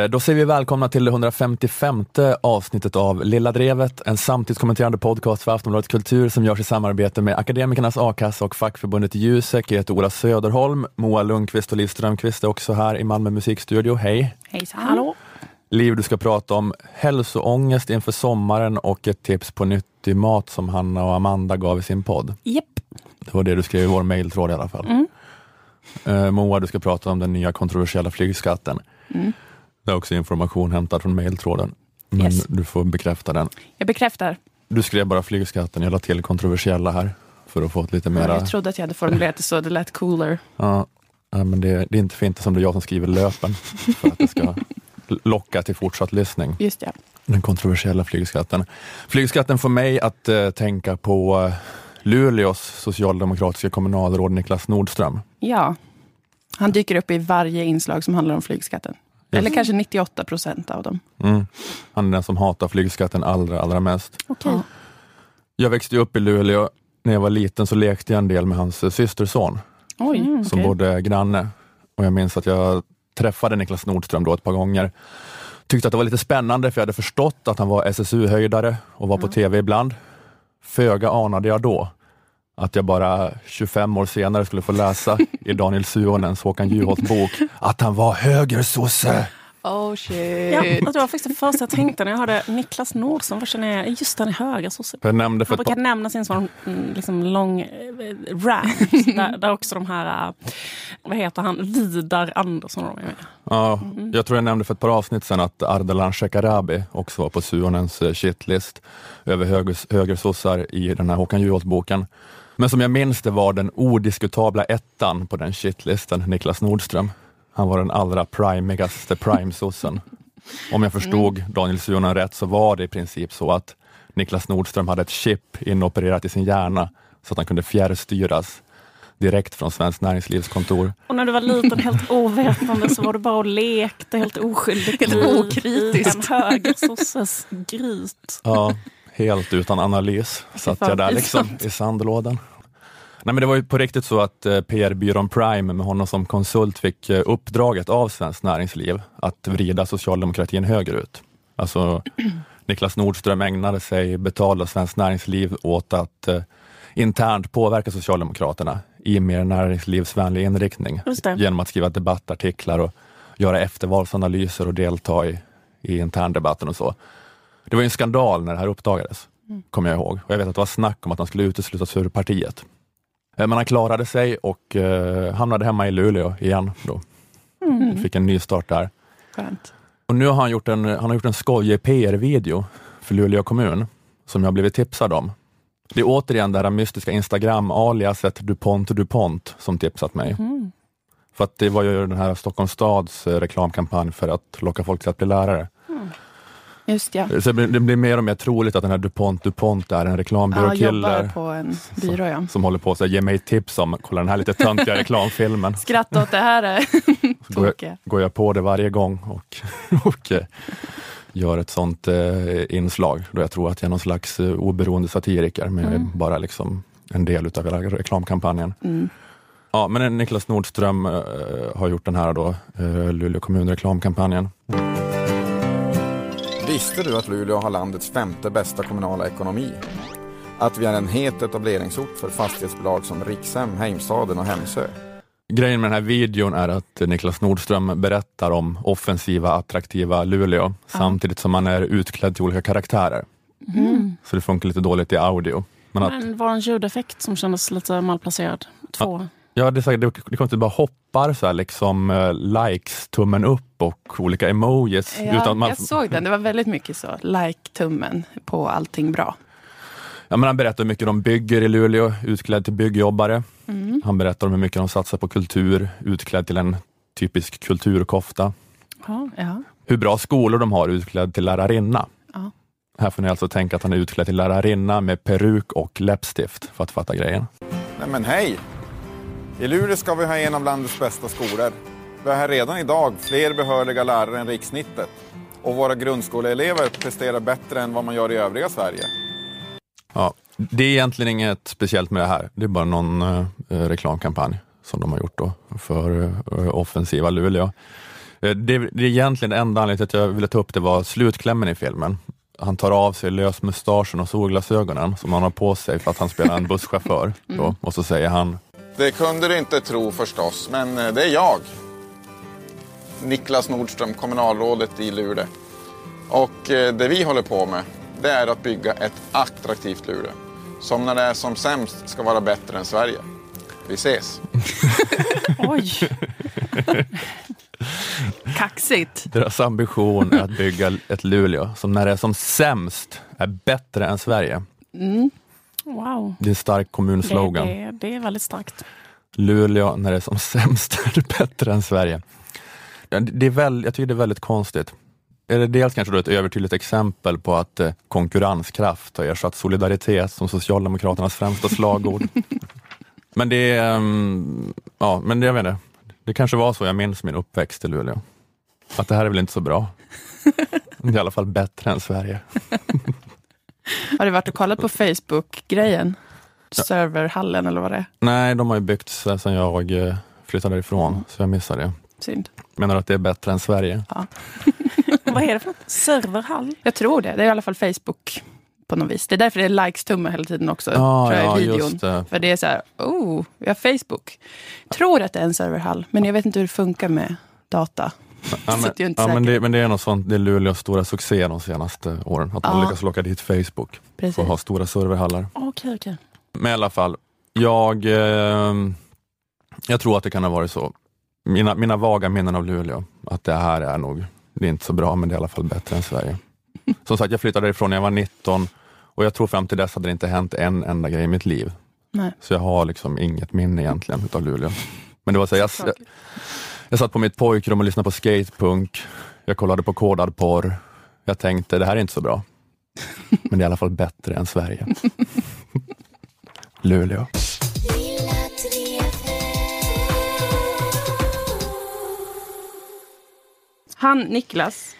Eh, då säger vi välkomna till det 155 avsnittet av Lilla Drevet, en samtidskommenterande podcast för Aftonbladet Kultur som görs i samarbete med Akademikernas a-kassa och fackförbundet Jusek. Jag heter Ola Söderholm, Moa Lundqvist och Liv Strömqvist är också här i Malmö musikstudio. Hej! Hejsan! Hallå! Liv, du ska prata om hälsoångest inför sommaren och ett tips på nyttig mat som Hanna och Amanda gav i sin podd. Japp. Det var det du skrev i vår mejltråd i alla fall. Mm. Eh, Moa, du ska prata om den nya kontroversiella flygskatten. Mm. Det är också information hämtad från mejltråden. Men Yes. du får bekräfta den. Jag bekräftar. Du skrev bara flygskatten, jag la till kontroversiella här för att få ett lite Ja, mera... Jag trodde att jag hade formulerat det så, det lät coolare. Ja, ja, men det, det är inte fint som det är jag som skriver löpen för att det ska locka till fortsatt lyssning. Just det. Den kontroversiella flygskatten. Flygskatten får mig att eh, tänka på eh, Luleås socialdemokratiska kommunalråd Niklas Nordström. Ja. Han dyker upp i varje inslag som handlar om flygskatten. Eller kanske 98 procent av dem. Mm. Han är den som hatar flygskatten allra, allra mest. Okej. Jag växte upp i Luleå. När jag var liten så lekte jag en del med hans systerson Oj, som okej. bodde granne. Och jag minns att jag träffade Niklas Nordström då ett par gånger. Tyckte att det var lite spännande för jag hade förstått att han var SSU-höjdare och var på tv ibland. Föga anade jag då att jag bara 25 år senare skulle få läsa i Daniel Suhonens Håkan Juholt bok att han var högersosse. Oh shit. Ja, och det var faktiskt det första jag tänkte när jag hörde Niklas Nordström. Vad känner jag? Just han är högersosse. Jag nämnde för Han brukar par, nämna sin sån mm, liksom, lång eh, rant. där, där också de här, eh, vad heter han, Vidar Andersson. är med. ja, jag tror jag nämnde för ett par avsnitt sedan att Ardalan Shekarabi också var på Suhonens eh, shitlist över högers, högersossar i den här Håkan Juholt-boken. Men som jag minns det var den odiskutabla ettan på den shitlisten Niklas Nordström. Han var den allra primigaste prime-sossen. Om jag förstod Daniel Suhonen rätt så var det i princip så att Niklas Nordström hade ett chip inopererat i sin hjärna så att han kunde fjärrstyras direkt från Svenskt Näringslivs kontor. Och när du var liten helt ovetande så var du bara och lekte helt oskyldigt. Helt okritiskt. I en högersosses gryt. Ja, helt utan analys satt jag där liksom i sandlådan. Nej, men det var ju på riktigt så att eh, PR-byrån Prime med honom som konsult fick eh, uppdraget av Svenskt Näringsliv att vrida socialdemokratin högerut. Alltså Niklas Nordström ägnade sig, betalade Svenskt Näringsliv åt att eh, internt påverka Socialdemokraterna i mer näringslivsvänlig inriktning genom att skriva debattartiklar och göra eftervalsanalyser och delta i, i interndebatten och så. Det var ju en skandal när det här uppdagades, kommer jag ihåg. Och jag vet att det var snack om att han skulle uteslutas ur partiet. Eh, Men han klarade sig och eh, hamnade hemma i Luleå igen. Då. Fick en ny start där. Skönt. Och nu har han gjort en, han har gjort en skojig PR-video för Luleå kommun som jag blivit tipsad om. Det är återigen det här mystiska Instagram-aliaset DuPont DuPont som tipsat mig. För att det var ju den här Stockholms stads eh, reklamkampanj för att locka folk till att bli lärare. Just ja. Så det blir, det blir mer och mer troligt att den här DuPont DuPont är en Ja, reklambyråkille jobbar på en byrå ja. som håller på att ge mig tips om, kolla den här lite töntiga reklamfilmen. Skratta åt det här är Så går, jag, går jag på det varje gång och, och eh, gör ett sånt eh, inslag då jag tror att jag är någon slags eh, oberoende satiriker, men jag är bara liksom en del utav hela reklamkampanjen. Mm. Ja, men eh, Niklas Nordström eh, har gjort den här då, eh, Luleå kommun reklamkampanjen. Visste du att Luleå har landets femte bästa kommunala ekonomi? Att vi är en het etableringsort för fastighetsbolag som Rikshem, Heimstaden och Hemsö? Grejen med den här videon är att Niklas Nordström berättar om offensiva, attraktiva Luleå samtidigt som han är utklädd till olika karaktärer. Mm. Så det funkar lite dåligt i audio. Men att, Men var det en ljudeffekt som kändes lite malplacerad? Två. Ja, det, är säkert, det, det kommer inte bara hoppar så här, liksom eh, likes, tummen upp och olika emojis. Ja, utan man, jag såg den, det var väldigt mycket så. Like-tummen på allting bra. ja, men han berättar hur mycket de bygger i Luleå, utklädd till byggjobbare. Mm. Han berättar om hur mycket de satsar på kultur, utklädd till en typisk kulturkofta. Ja. Ja. Hur bra skolor de har, utklädd till lärarinna. Ja. Här får ni alltså tänka att han är utklädd till lärarinna med peruk och läppstift för att fatta grejen. Nej men hej! I Luleå ska vi ha en av landets bästa skolor. Vi har redan idag fler behöriga lärare än rikssnittet. Och våra grundskoleelever presterar bättre än vad man gör i övriga Sverige. Ja, det är egentligen inget speciellt med det här. Det är bara någon eh, reklamkampanj som de har gjort då för eh, offensiva Luleå. Eh, Det, det är egentligen enda anledningen till att jag ville ta upp det var slutklämmen i filmen. Han tar av sig lösmustaschen och solglasögonen som han har på sig för att han spelar en busschaufför. Då, och så säger han, Det kunde du inte tro förstås, men eh, det är jag. Niklas Nordström, kommunalrådet i Luleå. Och eh, det vi håller på med, det är att bygga ett attraktivt Luleå. Som när det är som sämst ska vara bättre än Sverige. Vi ses. Oj! Kaxigt. deras ambition är att bygga ett Luleå som när det är som sämst är bättre än Sverige. Wow. Det är en stark Det, kommunslogan. det, det är väldigt starkt. Luleå, när det är som sämst, är det bättre än Sverige. Det det är väl, jag tycker det är väldigt konstigt. Är det dels kanske då ett övertydligt exempel på att eh, konkurrenskraft har ersatt solidaritet som Socialdemokraternas främsta slagord. men det är, mm, ja, men det, jag inte, det kanske var så jag minns min uppväxt i Luleå. Att det här är väl inte så bra. Det i alla fall bättre än Sverige. Har du varit och kollat på Facebook-grejen? Serverhallen eller vad det är? Nej, de har ju byggts sedan jag eh, flyttade ifrån, så jag missade det. Synd. Menar du att det är bättre än Sverige? Vad är det för något? Serverhall? Jag tror det. Det är i alla fall Facebook på något vis. Det är därför det är likes-tumme hela tiden också. Ja, tror jag, ja, i videon. just det. För det är så här, oh, vi har Facebook. Tror att det är en serverhall, men jag vet inte hur det funkar med data. Ja, men, jag inte ja, men, det, men det är något sånt, det är Luleås stora succé de senaste åren. Att man Ja. lyckas locka dit Facebook Precis. och ha stora serverhallar. Okej, okej. Men i alla fall, jag, eh, jag tror att det kan ha varit så. Mina, mina vaga minnen av Luleå, att det här är nog, det är inte så bra, men det är i alla fall bättre än Sverige. Som sagt, jag flyttade ifrån när jag var 19 och jag tror fram till dess hade det inte hänt en enda grej i mitt liv. Nej. Så jag har liksom inget minne egentligen utav Luleå. Men det var så, jag, jag, jag satt på mitt pojkrum och lyssnade på skatepunk. Jag kollade på kodad porr. Jag tänkte, det här är inte så bra. Men det är i alla fall bättre än Sverige. Luleå. Han, Niklas,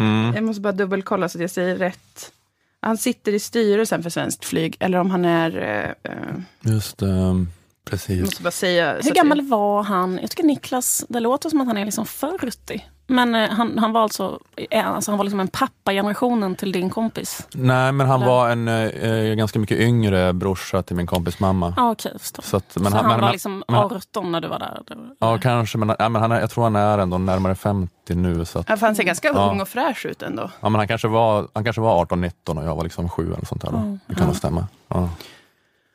Mm. jag måste bara dubbelkolla så att jag säger rätt. Han sitter i styrelsen för Svenskt Flyg, eller om han är... Eh, eh, Just jag precis. måste bara säga... Hur gammal var han? Jag tycker Niklas, det låter som att han är liksom 40. Men eh, han, han var alltså, eh, alltså han var liksom en pappa-generationen till din kompis. Nej, men han Eller? var en eh, ganska mycket yngre brorsa till min kompis mamma. Okej, förstår. Så att, men så han, men, var liksom men- 18 när du var där? Ja, kanske, men, ja, men han är, jag tror han är ändå närmare 50 nu. Så att, Ja, han ser ganska Ja. ung och fräsch ut ändå. ja, men han, kanske var, han kanske var 18-19 och jag var liksom 7 eller sånt där. Mm. Det kan nog stämma. Ja.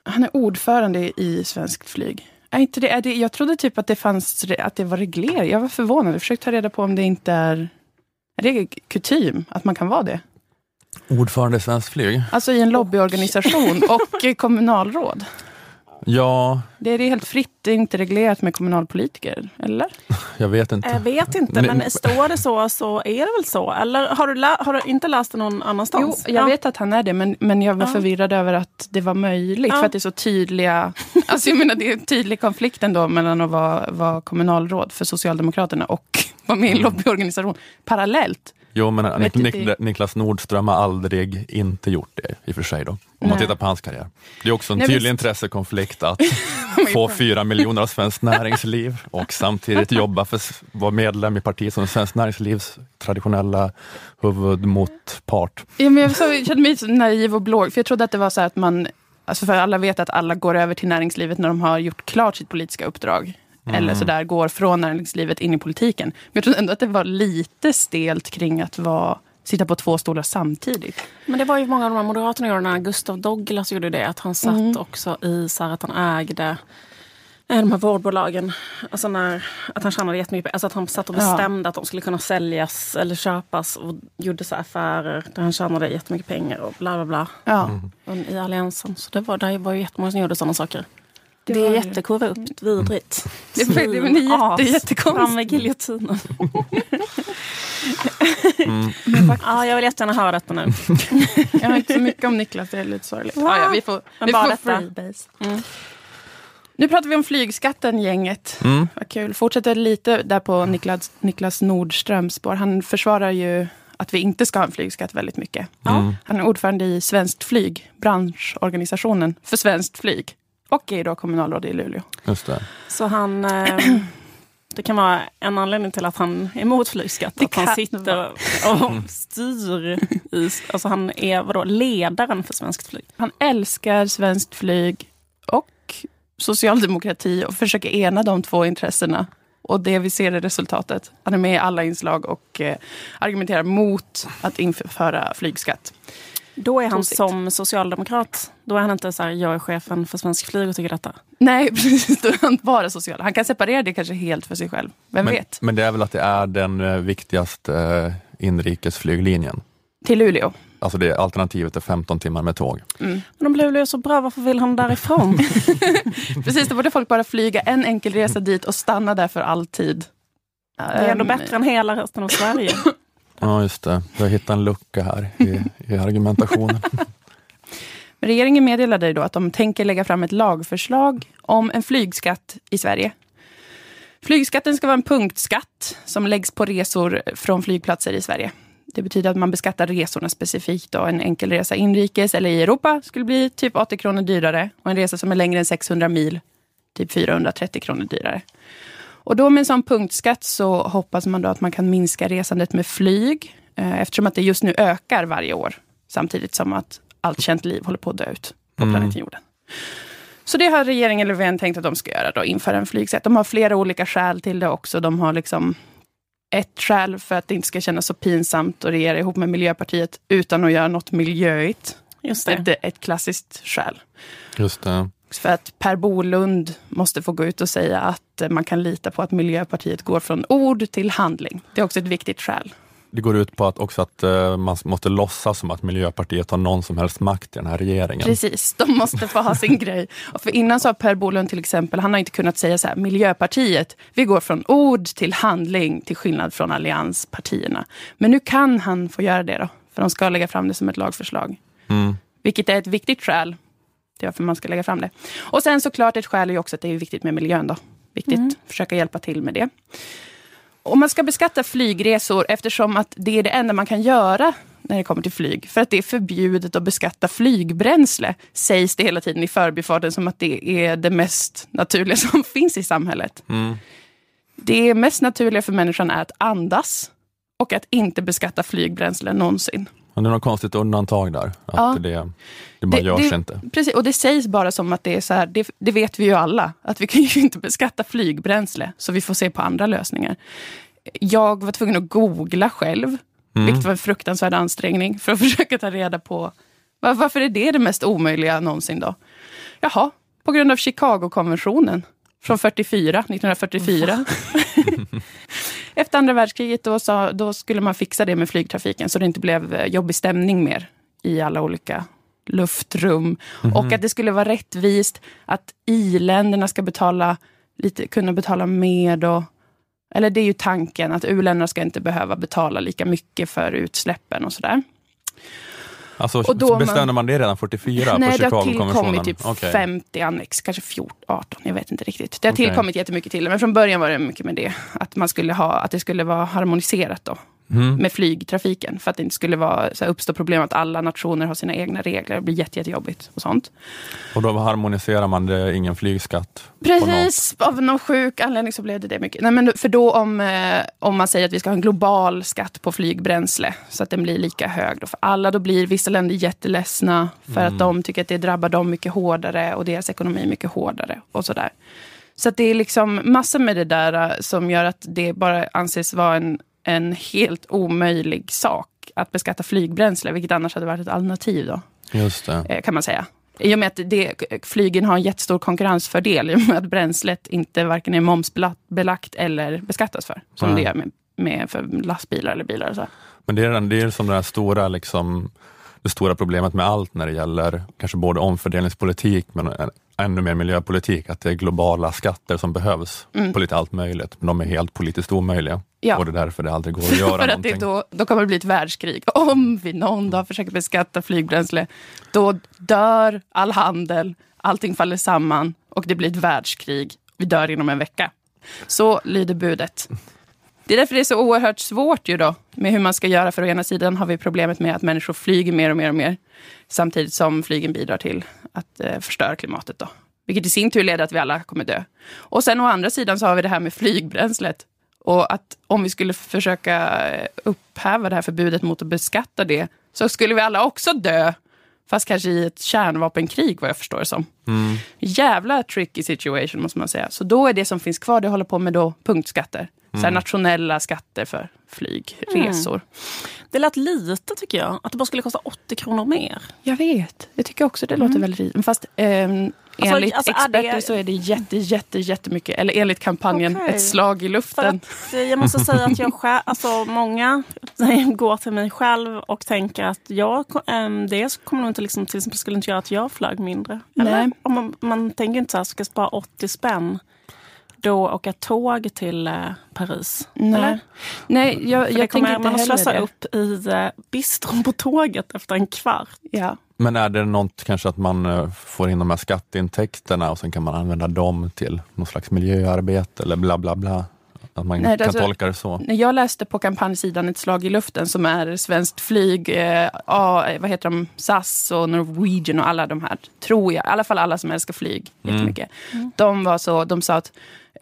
Han är ordförande i Svenskt Flyg. Är inte det, är det, jag trodde typ att det, fanns, att det var reglerat. Jag var förvånad. Jag försökte ta reda på om det inte är... Är det kutym att man kan vara det? Ordförande i Svenskt Flyg? Alltså i en lobbyorganisation och kommunalråd. Ja, Det är det helt fritt, det är inte reglerat med kommunalpolitiker, eller? jag vet inte. Jag vet inte, Men- men står det så så är det väl så? Eller har du, lä- har du inte läst det någon Jo, annanstans? jag Ja. vet att han är det, men, men jag var Ja. förvirrad över att det var möjligt. Ja. För att det är så tydliga... Alltså jag menar, det är en tydlig konflikt ändå mellan att vara, vara kommunalråd för Socialdemokraterna och vara med i en lobbyorganisation parallellt. Jo, men Nik-. Nik- Niklas Nordström har aldrig inte gjort det i och för sig. Då, om man Nej. tittar på hans karriär. Det är också en Nej, tydlig visst. intressekonflikt att få fyra miljoner av svenskt näringsliv och samtidigt jobba för att vara medlem i partiet som svenskt näringslivs traditionella huvudmotpart. Ja, men jag, så, jag kände mig så naiv och blåg, för jag trodde att det var så att man... Alltså för alla vet att alla går över till näringslivet när de har gjort klart sitt politiska uppdrag. Eller sådär, går från näringslivet in i politiken. Men jag trodde ändå att det var lite stelt kring att vara, sitta på två stolar samtidigt. Men det var ju många av de här moderaterna gjorde, när Gustav Douglas gjorde det, att han satt Mm. också i så här att han ägde eh, de här vårdbolagen. Alltså när, att han tjänade jättemycket Alltså att han satt och Ja. bestämde att de skulle kunna säljas eller köpas och gjorde så här affärer där han tjänade jättemycket pengar och bla bla bla. Ja. Och I Alliansen. Så det var, det var ju jättemånga som gjorde sådana saker. Det Det, är ju- jättekorrupt, vidrigt. Det är- det är jätte- jättekonstigt. Fram med giljotinen. Ja, jag vill jättegärna höra detta nu. Jag har inte så mycket om Niklas, det är lite sorgligt. Ja, ja, vi får, Men vi bara får freebase. Mm. Nu pratar vi om flygskatten, gänget. Mm. Vad kul. Fortsätter lite där på Niklas, Niklas Nordströms spår. Han försvarar ju att vi inte ska ha en flygskatt väldigt mycket. Mm. Han är ordförande i Svenskt Flyg, branschorganisationen för svenskt flyg. Och är då kommunalråd i Luleå. Just det. Så han, eh, Det kan vara en anledning till att han är emot flygskatt. Det att han sitter och styr. I, alltså han är vadå, ledaren för svenskt flyg. Han älskar svenskt flyg och socialdemokrati och försöker ena de två intressena. Och det vi ser är resultatet. Han är med i alla inslag och eh, argumenterar mot att införa flygskatt. Då är han Tosigt. som socialdemokrat. Då är han inte så här, jag är chefen för svensk flyg och tycker detta. Nej, precis. Då är han bara social. Han kan separera det kanske helt för sig själv. Vem Men, vet? men det är väl att det är den eh, viktigaste eh, inrikesflyglinjen. Till Luleå. Alltså det alternativet är 15 timmar med tåg. Men om Luleå är så bra, varför vill han därifrån? Precis, då borde folk bara flyga en enkel resa dit och stanna där för alltid. Det är ändå bättre än hela resten av Sverige. Ja, just det. Jag hittar en lucka här i, i argumentationen. Regeringen meddelade ju då att de tänker lägga fram ett lagförslag om en flygskatt i Sverige. Flygskatten ska vara en punktskatt som läggs på resor från flygplatser i Sverige. Det betyder att man beskattar resorna specifikt. Då. En enkel resa inrikes eller i Europa skulle bli typ 80 kronor dyrare och en resa som är längre än 600 mil typ 430 kronor dyrare. Och då med en sån punktskatt så hoppas man då att man kan minska resandet med flyg eh, eftersom att det just nu ökar varje år samtidigt som att allt känt liv håller på att dö ut på Mm. planeten jorden. Så det har regeringen Löfven tänkt att de ska göra, då, införa en flygskatt. De har flera olika skäl till det också. De har liksom ett skäl för att det inte ska kännas så pinsamt att regera ihop med Miljöpartiet utan att göra något miljöigt. Just Det det. är ett klassiskt skäl. Just det. För att Per Bolund måste få gå ut och säga att man kan lita på att Miljöpartiet går från ord till handling. Det är också ett viktigt skäl. Det går ut på att också att eh, man måste låtsas som att Miljöpartiet har någon som helst makt i den här regeringen. Precis, de måste få ha sin grej. Och för innan har Per Bolund till exempel, han har inte kunnat säga så här, Miljöpartiet, vi går från ord till handling till skillnad från allianspartierna. Men nu kan han få göra det då, för de ska lägga fram det som ett lagförslag. Mm. Vilket är ett viktigt skäl till varför man ska lägga fram det. Och sen såklart ett skäl är ju också att det är viktigt med miljön. då. Viktigt, försöka hjälpa till med det. Och man ska beskatta flygresor eftersom att det är det enda man kan göra när det kommer till flyg. För att det är förbjudet att beskatta flygbränsle, sägs det hela tiden i förbifarten som att det är det mest naturliga som finns i samhället. Mm. Det mest naturliga för människan är att andas och att inte beskatta flygbränsle någonsin. Men det är något konstigt undantag där. Att Ja. det, det bara Det- görs det- inte. Precis, och det sägs bara som att det är så här, det, det vet vi ju alla, att vi kan ju inte beskatta flygbränsle, så vi får se på andra lösningar. Jag var tvungen att googla själv, Mm. vilket var en fruktansvärd ansträngning, för att försöka ta reda på var, varför är det det mest omöjliga någonsin då? Jaha, på grund av Chicagokonventionen från 44, 1944. Efter andra världskriget då, sa, då skulle man fixa det med flygtrafiken så det inte blev eh, jobbig stämning mer i alla olika luftrum. Och att det skulle vara rättvist att i-länderna ska betala lite, kunna betala mer. Då. Eller det är ju tanken att u-länderna ska inte behöva betala lika mycket för utsläppen och sådär. Alltså, Och då bestämde man- man det redan 44 Nej, på det har tillkommit typ Okej. 50 annex, kanske 14, 18, jag vet inte riktigt. Det har Okej. tillkommit jättemycket till men från början var det mycket med det. Att, man skulle ha, att det skulle vara harmoniserat då, Mm. med flygtrafiken. För att det inte skulle vara, så här, uppstå problem att alla nationer har sina egna regler. Det blir jätte, jättejobbigt och sånt. Och då harmoniserar man det, ingen flygskatt? Precis, av någon sjuk anledning så blev det det mycket. Nej, men för då om, eh, om man säger att vi ska ha en global skatt på flygbränsle, så att den blir lika hög då för alla, då blir vissa länder jätteledsna för Mm. att de tycker att det drabbar dem mycket hårdare och deras ekonomi mycket hårdare och sådär. Så det är liksom massor med det där eh, som gör att det bara anses vara en, en helt omöjlig sak att beskatta flygbränsle, vilket annars hade varit ett alternativ då Just det. eh, kan man säga. I och med att det, flygen har en jättestor konkurrensfördel i och med att bränslet inte varken är momsbelagt eller beskattas för. Som Nej. det är med, med för lastbilar eller bilar. Så. Men det är, den- det är som det här stora, liksom, det stora problemet med allt när det gäller kanske både omfördelningspolitik men ännu mer miljöpolitik, att det är globala skatter som behövs på lite allt möjligt. Men de är helt politiskt omöjliga. Mm. Ja. Och det är därför det aldrig går att göra för att någonting. det då, då kommer det bli ett världskrig. Om vi någon dag försöker beskatta flygbränsle, då dör all handel, allting faller samman och det blir ett världskrig. Vi dör inom en vecka. Så lyder budet. Det är därför det är så oerhört svårt ju då, med hur man ska göra. För å ena sidan har vi problemet med att människor flyger mer och mer och mer. Samtidigt som flygen bidrar till att eh, förstöra klimatet. Då. Vilket i sin tur leder till att vi alla kommer dö. Och sen å andra sidan så har vi det här med flygbränslet. Och att om vi skulle försöka eh, upphäva det här förbudet mot att beskatta det, så skulle vi alla också dö. Fast kanske i ett kärnvapenkrig vad jag förstår det som. Mm. Jävla tricky situation måste man säga. Så då är det som finns kvar, det håller på med då punktskatter. Så här nationella skatter för flygresor. Det lät lite tycker jag, att det bara skulle kosta 80 kronor mer. Jag vet, jag tycker också det låter väldigt lite. Fast ehm, Alltså, enligt alltså, är experter det- så är det jätte, jätte, jättemycket. Eller enligt kampanjen, Okej. ett slag i luften. att, eh, jag måste säga att jag själv, alltså många går till mig själv och tänker att jag, det kommer nog inte liksom, till exempel skulle inte göra att jag flög mindre. Eller? Nej. Om man, man tänker inte så här, ska jag spara 80 spänn då åka tåg till eh, Paris. Nej, Eller? Nej jag, jag kommer tänker inte man heller slösa det. upp i eh, bistron på tåget efter en kvart. Ja. Men är det något kanske att man eh, får in de här skatteintäkterna och sen kan man använda dem till någon slags miljöarbete eller bla bla bla? Att man Nej, kan alltså- tolka det så? När jag läste på kampanjsidan Ett slag i luften som är svenskt flyg, eh, vad heter de, SAS och Norwegian och alla de här, tror jag, i alla fall alla som älskar flyg jättemycket. De var så, de sa att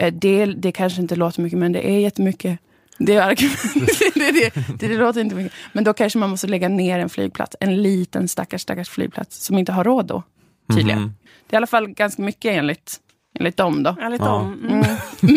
det, det kanske inte låter mycket men det är jättemycket. Det, är argument. det, det, det, det låter inte mycket. Men då kanske man måste lägga ner en flygplats, en liten stackars, stackars flygplats som inte har råd då, tydligen. Mhm. Det är i alla fall ganska mycket enligt, enligt dem då. Enligt Ja. dem. Mm.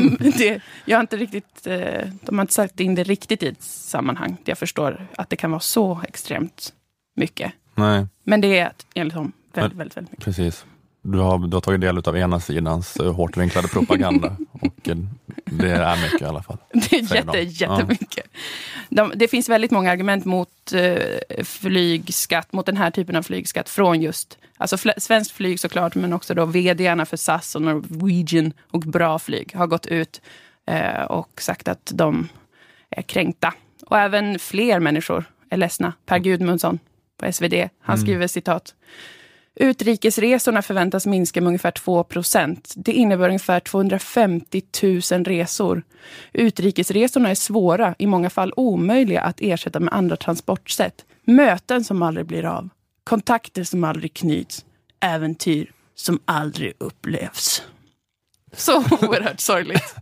Mm, det, jag har inte riktigt, eh, de har inte satt in det riktigt i ett sammanhang. Jag förstår att det kan vara så extremt mycket. Nej, Men det är enligt dem väldigt, väldigt, väldigt mycket. precis. Du har, du har tagit del av ena sidans eh, hårt vinklade propaganda och eh, det är mycket i alla fall. Det är Säger de. jätte, jättemycket. De, det finns väldigt många argument mot eh, flygskatt, mot den här typen av flygskatt från just alltså fl- svenskt flyg såklart, men också då vdarna för SAS och Norwegian och Bra flyg har gått ut eh, och sagt att de är kränkta. Och även fler människor är ledsna. Per Gudmundsson på SvD, han skriver citat. Utrikesresorna förväntas minska med ungefär 2% Det innebär ungefär 250 000 resor. Utrikesresorna är svåra, i många fall omöjliga att ersätta med andra transportsätt. Möten som aldrig blir av. Kontakter som aldrig knyts. Äventyr som aldrig upplevs. Så oerhört sorgligt.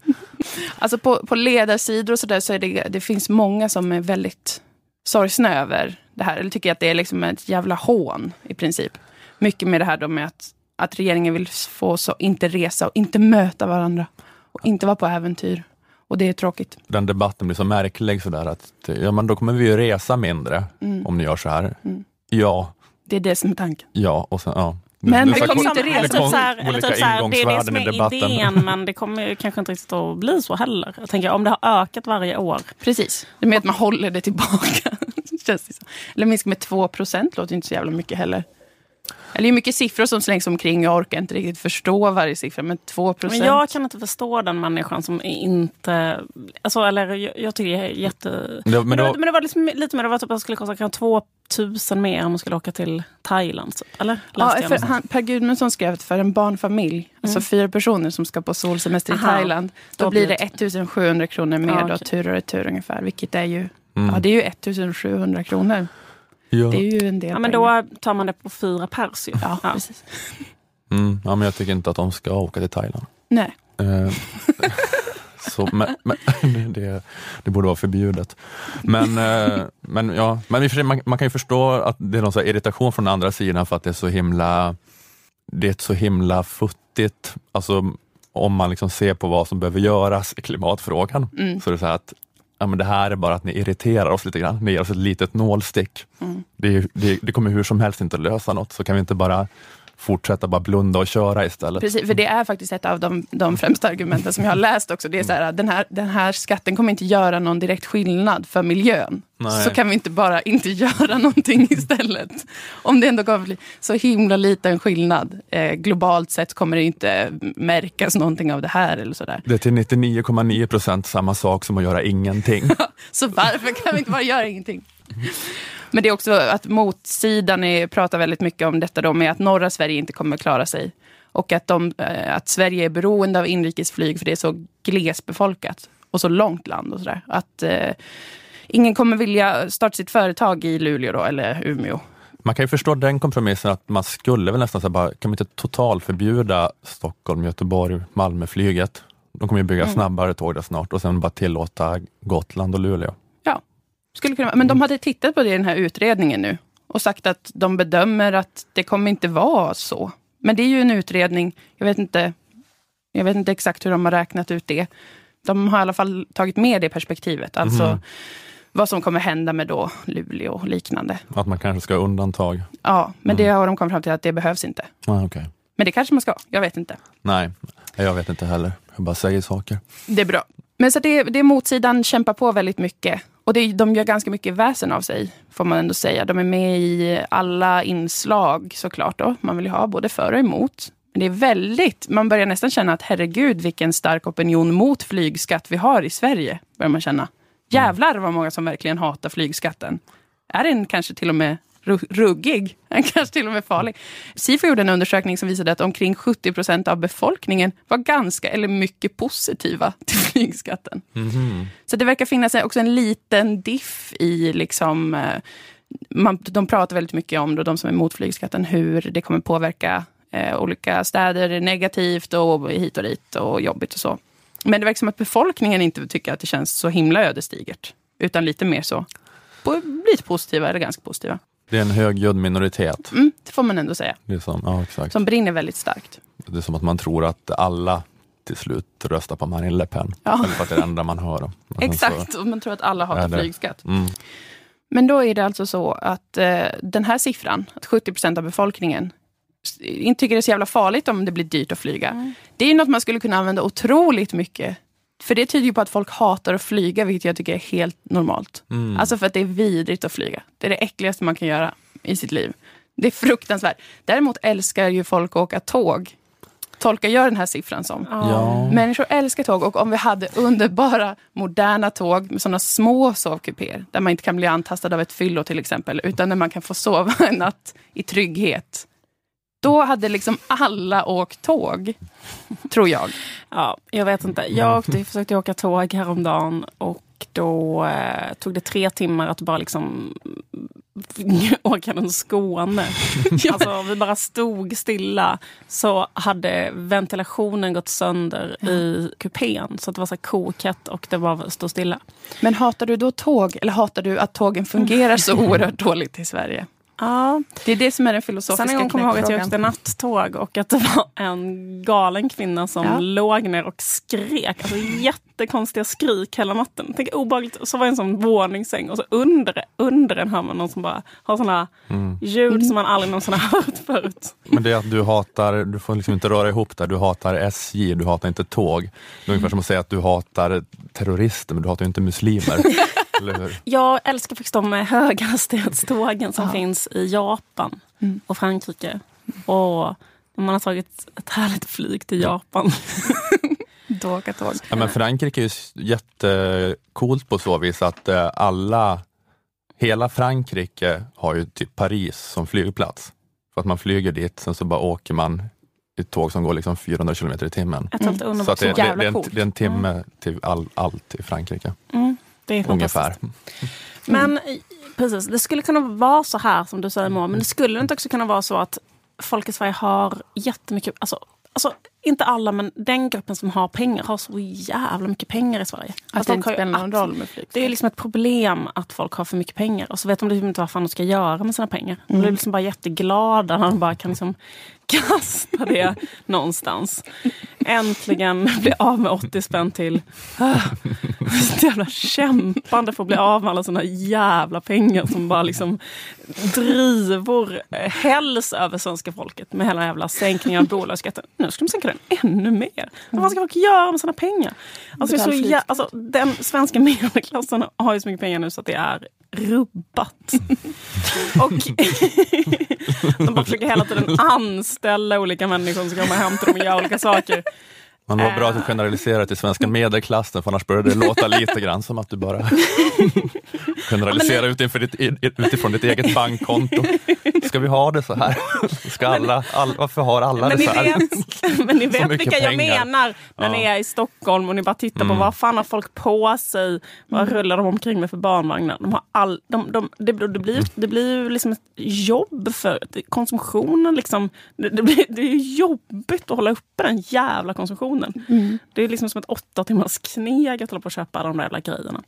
Alltså på, på ledarsidor och sådär så är det, det finns många som är väldigt sorgsna över det här. Eller tycker att det är liksom ett jävla hån i princip. Mycket med det här då med att, att regeringen vill få oss att inte resa och inte möta varandra. Och inte vara på äventyr. Och det är tråkigt. Den debatten blir så märklig sådär att ja, men då kommer vi ju resa mindre Mm. om ni gör så här. Ja, Det är det som är tanken. ja och sen ja. Men Det det kommer inte resa. typ kom- så här, eller olika typ så här, det är det som är debatten. idén men det kommer kanske inte riktigt att bli så heller. Jag tänker om det har ökat varje år. Precis. Det med att man håller det tillbaka. Känns det som. Eller minska med 2 procent låter inte så jävla mycket heller. Eller det är mycket siffror som slängs omkring. Jag orkar inte riktigt förstå varje siffra. Men 2 procent. Men jag kan inte förstå den människan som inte... Alltså, eller jag, jag tycker det är jätte... Det- men Men, det, då- var, men det var liksom lite mer, det var typ att det skulle kosta kanske 2000 mer om man skulle åka till Thailand. typ. Eller? Ja, Läste för han, per Gudmundsson skrev att för en barnfamilj, alltså fyra personer som ska på solsemester i Mm. Aha. Thailand, då, Då blir det det- 1700 kronor mer Ja, då, okej. tur och retur ungefär. Vilket är ju, Mm. ja, det är ju 1700 kronor. Ja. Det är ju en del Ja, men pengar. då tar man det på fyra pers. Ja, Ja. precis. Mm, ja, men jag tycker inte att de ska åka till Thailand. Nej. Eh, så, men, men, det, det borde vara förbjudet. Men, eh, men, ja, men man, man kan ju förstå att det är någon så här irritation från andra sidan för att det är så himla det är så himla futtigt. Alltså, om man liksom ser på vad som behöver göras i klimatfrågan Mm. så är det så här att ja, men det här är bara att ni irriterar oss lite grann. Ni ger oss ett litet nålstick. Mm. Det, det, det kommer hur som helst inte att lösa något, så kan vi inte bara fortsätta bara blunda och köra istället. Precis, för det är faktiskt ett av de, de främsta argumenten som jag har läst också. Det är så här, den här, den här skatten kommer inte göra någon direkt skillnad för miljön. Nej. Så kan vi inte bara inte göra någonting istället. Om det ändå kommer bli så himla liten skillnad. Eh, globalt sett kommer det inte märkas någonting av det här eller sådär. Det är till 99,9 procent samma sak som att göra ingenting. Så varför kan vi inte bara göra ingenting? Men det är också att motsidan är, pratar väldigt mycket om detta då med att norra Sverige inte kommer klara sig. Och att, de, eh, att Sverige är beroende av inrikesflyg för det är så glesbefolkat och så långt land och sådär. Att eh, ingen kommer vilja starta sitt företag i Luleå då, eller Umeå. Man kan ju förstå den kompromissen att man skulle väl nästan säga bara, kan man inte totalförbjuda Stockholm, Göteborg, Malmö-flyget? De kommer ju bygga Mm. snabbare tåg där snart och sen bara tillåta Gotland och Luleå. Skulle kunna, men de hade tittat på det i den här utredningen nu och sagt att de bedömer att det kommer inte vara så. Men det är ju en utredning, jag vet inte, jag vet inte exakt hur de har räknat ut det. De har i alla fall tagit med det perspektivet, alltså Mhm. vad som kommer hända med då Luleå och liknande. Att man kanske ska ha undantag. Ja, men Mm. det har de kommit fram till att det behövs inte. Ah, okay. Men det kanske man ska, jag vet inte. Nej, jag vet inte heller. Jag bara säger saker. Det är bra. Men så det, det är motsidan kämpar på väldigt mycket. Och det, de gör ganska mycket väsen av sig, får man ändå säga. De är med i alla inslag såklart. Då. Man vill ju ha både för och emot. Men det är väldigt, man börjar nästan känna att herregud vilken stark opinion mot flygskatt vi har i Sverige. Börjar man känna. Jävlar vad många som verkligen hatar flygskatten. Är den kanske till och med ruggig? Kanske till och med farlig? Sifo gjorde en undersökning som visade att omkring 70 procent av befolkningen var ganska eller mycket positiva till flygskatten. Mhm. Så det verkar finnas också en liten diff i liksom eh, man, de pratar väldigt mycket om, då, de som är emot flygskatten, hur det kommer påverka eh, olika städer negativt och hit och dit och jobbigt och så. Men det verkar som att befolkningen inte tycker att det känns så himla ödesdigert. Utan lite mer så, lite positiva eller ganska positiva. Det är en högljudd minoritet. Mm, det får man ändå säga. Det är, som, ja, exakt. Som brinner väldigt starkt. det är som att man tror att alla till slut röstar på Marine Le Pen. Ja. Eller för att det är det enda man hör. Exakt, och man tror att alla hatar flygskatt. Mm, Men då är det alltså så att eh, den här siffran, att 70 procent av befolkningen inte tycker det är så jävla farligt om det blir dyrt att flyga. Det är ju något man skulle kunna använda otroligt mycket. För det tyder ju på att folk hatar att flyga, vilket jag tycker är helt normalt. mm. Alltså för att det är vidrigt att flyga. Det är det äckligaste man kan göra i sitt liv. Det är fruktansvärt. Däremot älskar ju folk att åka tåg. Tolkar jag den här siffran som. ja. Människor älskar tåg och om vi hade underbara moderna tåg med sådana små sovkupéer där man inte kan bli antastad av ett fyllo till exempel, utan där man kan få sova en natt i trygghet. Då hade liksom alla åkt tåg, tror jag. Ja, jag vet inte. Jag åkte, försökte åka tåg häromdagen och då eh, tog det tre timmar att bara liksom åka den Skåne. Alltså vi bara stod stilla. Så hade ventilationen gått sönder i kupén. Så det var så kokhett och det bara stod stilla. Men hatar du då tåg, eller hatar du att tågen fungerar så oerhört dåligt i Sverige? Ja, Det är det som är den filosofiska Sen en gång kommer jag ihåg att jag åkte nattåg och att det var en galen kvinna som Ja. låg ner och skrek. Alltså jättekonstiga skrik hela natten. Tänk obehagligt. Och så var det en sån våningssäng och så under, under den hör man någon som bara har såna Mm. ljud som man aldrig någonsin har hört förut. Men det är att du hatar, du får liksom inte röra ihop det. Du hatar SJ, du hatar inte tåg. Det är ungefär som att säga att du hatar terrorister, men du hatar ju inte muslimer. Jag älskar faktiskt de höghastighetstågen som Ja. finns i Japan Mm. och Frankrike. Och man har tagit ett härligt flyg till Japan. Åka tåg. Ja, men Frankrike är ju jättecoolt på så vis att eh, alla, hela Frankrike har ju typ Paris som flygplats. För att man flyger dit, sen så bara åker man i ett tåg som går liksom 400 kilometer i timmen. Mm. Så att det, det, det, är en, det är en timme till all, allt i Frankrike, Mm, det är ungefär. Men precis, det skulle kunna vara så här som du säger Moa, men det skulle inte också kunna vara så att folk i Sverige har jättemycket, alltså, alltså inte alla men den gruppen som har pengar har så jävla mycket pengar i Sverige. Att Alltså, det inte spelar någon roll med flyg. Det är liksom ett problem att folk har för mycket pengar och så vet de liksom inte vad fan de ska göra med sina pengar. De blir liksom bara jätteglada när de bara kan liksom kasta det någonstans. Äntligen bli av med 80 spänn till ah, så jävla kämpande för att bli av med alla såna jävla pengar som bara liksom drivor eh, hälls över svenska folket med hela jävla sänkningen av bolagsskatten. Nu ska de sänka den ännu mer. Vad ska folk göra med sina pengar? Alltså, så jä- alltså, den svenska medelklassen har ju så mycket pengar nu så att det är rubbat. Och de bara försöker hela tiden anställa olika människor som komma hem till dem och göra olika saker. Men det var bra att du generaliserade till svenska medelklassen, för annars började det låta lite grann som att du bara generaliserar utifrån ditt, utifrån ditt eget bankkonto. Ska vi ha det så här? Ska alla, all, varför har alla men det så här? Vet, men ni vet mycket vilka jag pengar. menar när Ja. ni är i Stockholm och ni bara tittar på vad fan har folk på sig? Vad rullar de omkring med för barnvagnar? De har all, de, de, det, det, blir, det blir ju liksom ett jobb för konsumtionen. Liksom. Det, det, blir, det är jobbigt att hålla uppe den jävla konsumtionen. Det är liksom som ett åtta timmars kneg att hålla på och köpa alla de där jävla grejerna.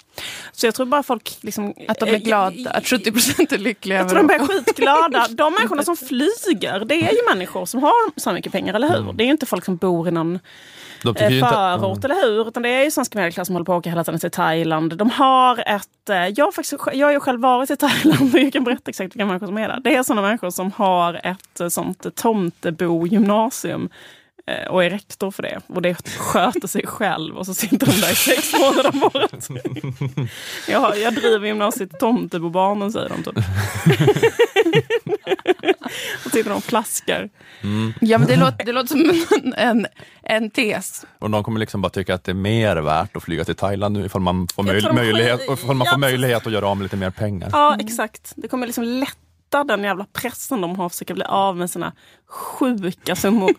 Så jag tror bara folk... Liksom, Att de är glada, att 70 procent är lyckliga jag tror de blir skitglada. De människorna som flyger, det är ju människor som har så mycket pengar, eller hur? Det är ju inte folk som bor i någon De eh, ju inte, förort, eller hur? Utan det är ju svenska medelklass som håller på att åka hela tiden till Thailand. De har ett... eh, Jag faktiskt, jag har ju själv varit i Thailand och jag kan berätta exakt vilka människor som är där. Det är sådana människor som har ett eh, sånt tomtebo-gymnasium eh, och är rektor för det. Och det sköter sig själv och så sitter de där i sex månader om året. Jag, jag driver gymnasiet Tomtebobarnen säger de typ. och sitter de och plaskar. Ja, men det, låter, det låter som en, en, en tes. och de kommer liksom bara tycka att det är mer värt att flyga till Thailand nu ifall man får, möj, möjlighet, ifall man får Ja, möjlighet att göra av med lite mer pengar. Ja, exakt. Det kommer liksom lätta den jävla pressen de har att försöka bli av med sina sjuka summor.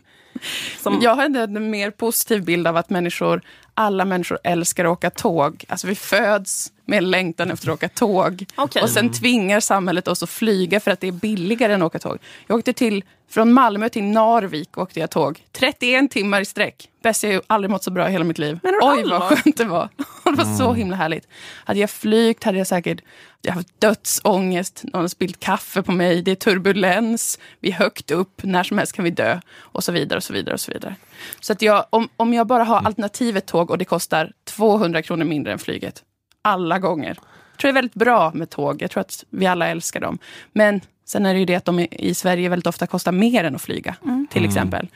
Som, Jag har en mer positiv bild av att människor, alla människor älskar att åka tåg. Alltså vi föds med längtan efter att åka tåg. Okej. Och sen tvingar samhället oss att flyga för att det är billigare än att åka tåg. Jag åkte till, från Malmö till Narvik åkte jag tåg. 31 timmar i sträck. Bäst jag aldrig mått så bra i hela mitt liv. Oj vad skönt det var. Det var så himla härligt. Hade jag flygt hade jag säkert jag har haft dödsångest. Någon har spillt kaffe på mig. Det är turbulens. Vi är högt upp. När som helst kan vi dö. Och så vidare. och Så vidare och så vidare. Så att jag, om, om jag bara har alternativet tåg och det kostar 200 kronor mindre än flyget. Alla gånger. Jag tror det är väldigt bra med tåg. Jag tror att vi alla älskar dem. Men sen är det ju det att de i Sverige väldigt ofta kostar mer än att flyga. Till exempel.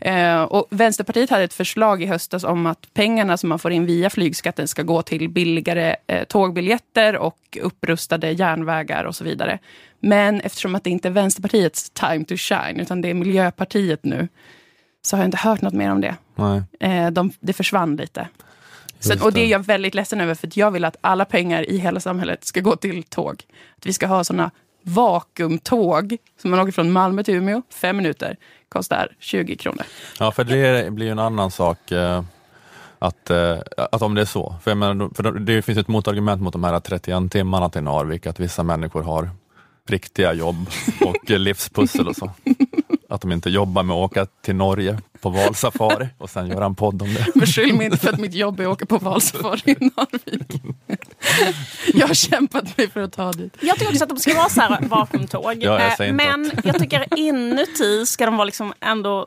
Eh, och Vänsterpartiet hade ett förslag i höstas om att pengarna som man får in via flygskatten ska gå till billigare eh, tågbiljetter och upprustade järnvägar och så vidare. Men eftersom att det inte är Vänsterpartiets time to shine, utan det är Miljöpartiet nu, så har jag inte hört något mer om det. Eh, de, det försvann lite. Just och det är jag väldigt ledsen över, för jag vill att alla pengar i hela samhället ska gå till tåg. Att vi ska ha såna vakuumtåg, som man åker från Malmö till Umeå, fem minuter, kostar 20 kronor. Ja, för det blir ju en annan sak eh, att, eh, att om det är så. För, menar, för det finns ett motargument mot de här 31 timmarna till Narvik, att vissa människor har riktiga jobb och livspussel och så. Att de inte jobbar med att åka till Norge på valsafari och sen göra en podd om det. Beskyll mig inte för att mitt jobb är att åka på valsafari i Narvik. Jag har kämpat mig för att ta dit. Jag tycker också att de ska vara så här vakuumtåg. Ja, jag Eh, Men jag tycker inuti ska de vara liksom ändå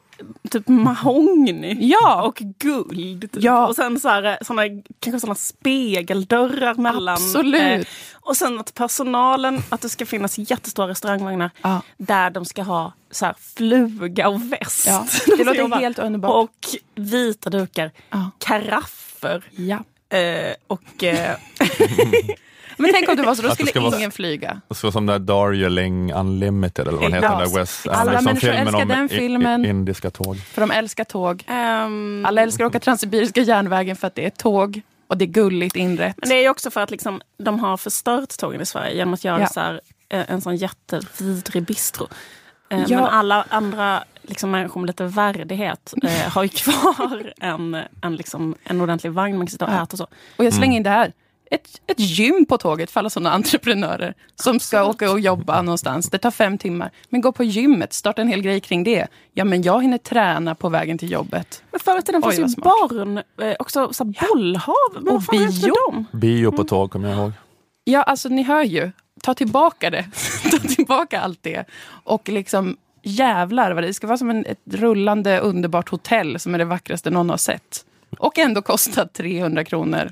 typ mahogny Ja. och guld. Typ. Ja. Och sen så här, såna, kanske såna spegeldörrar mellan. Absolut. Eh, och sen att personalen, att det ska finnas jättestora restaurangvagnar Ja. där de ska ha så här, fluga och väst. Ja, De det låter helt underbart. Och vita dukar, karaffer Ja. eh, och... Eh, Men tänk om det var så, då skulle ska vara- ingen flyga. Så som där Darjeeling Unlimited eller vad den heter, Ja. den där Wes Alla Anderson-filmen människor älskar om den i- filmen. indiska tåg. För de älskar tåg. ehm, Alla älskar att åka Transsibiriska järnvägen för att det är tåg och det är gulligt inrett. Men det är också för att liksom, de har förstört tågen i Sverige genom att göra Ja. så här, eh, en sån jättevidrig bistro. Eh, Ja. Men alla andra liksom, människor med lite värdighet eh, har ju kvar en, en, liksom, en ordentlig vagn man kan sitta och Ja. äta och så. Och jag slänger in det här. Ett, ett gym på tåget för alla sådana entreprenörer som ska åka och jobba någonstans. Det tar fem timmar. Men gå på gymmet, starta en hel grej kring det. Ja, men jag hinner träna på vägen till jobbet. Men förr i tiden fanns ju barn, eh, också så här bollhav. Men Och vad fan bio. dem? Bio på tåg kommer jag ihåg. Ja, alltså ni hör ju. Ta tillbaka det. Ta tillbaka allt det. Och liksom jävlar vad det, det ska vara som en, ett rullande underbart hotell som är det vackraste någon har sett. Och ändå kostar 300 kronor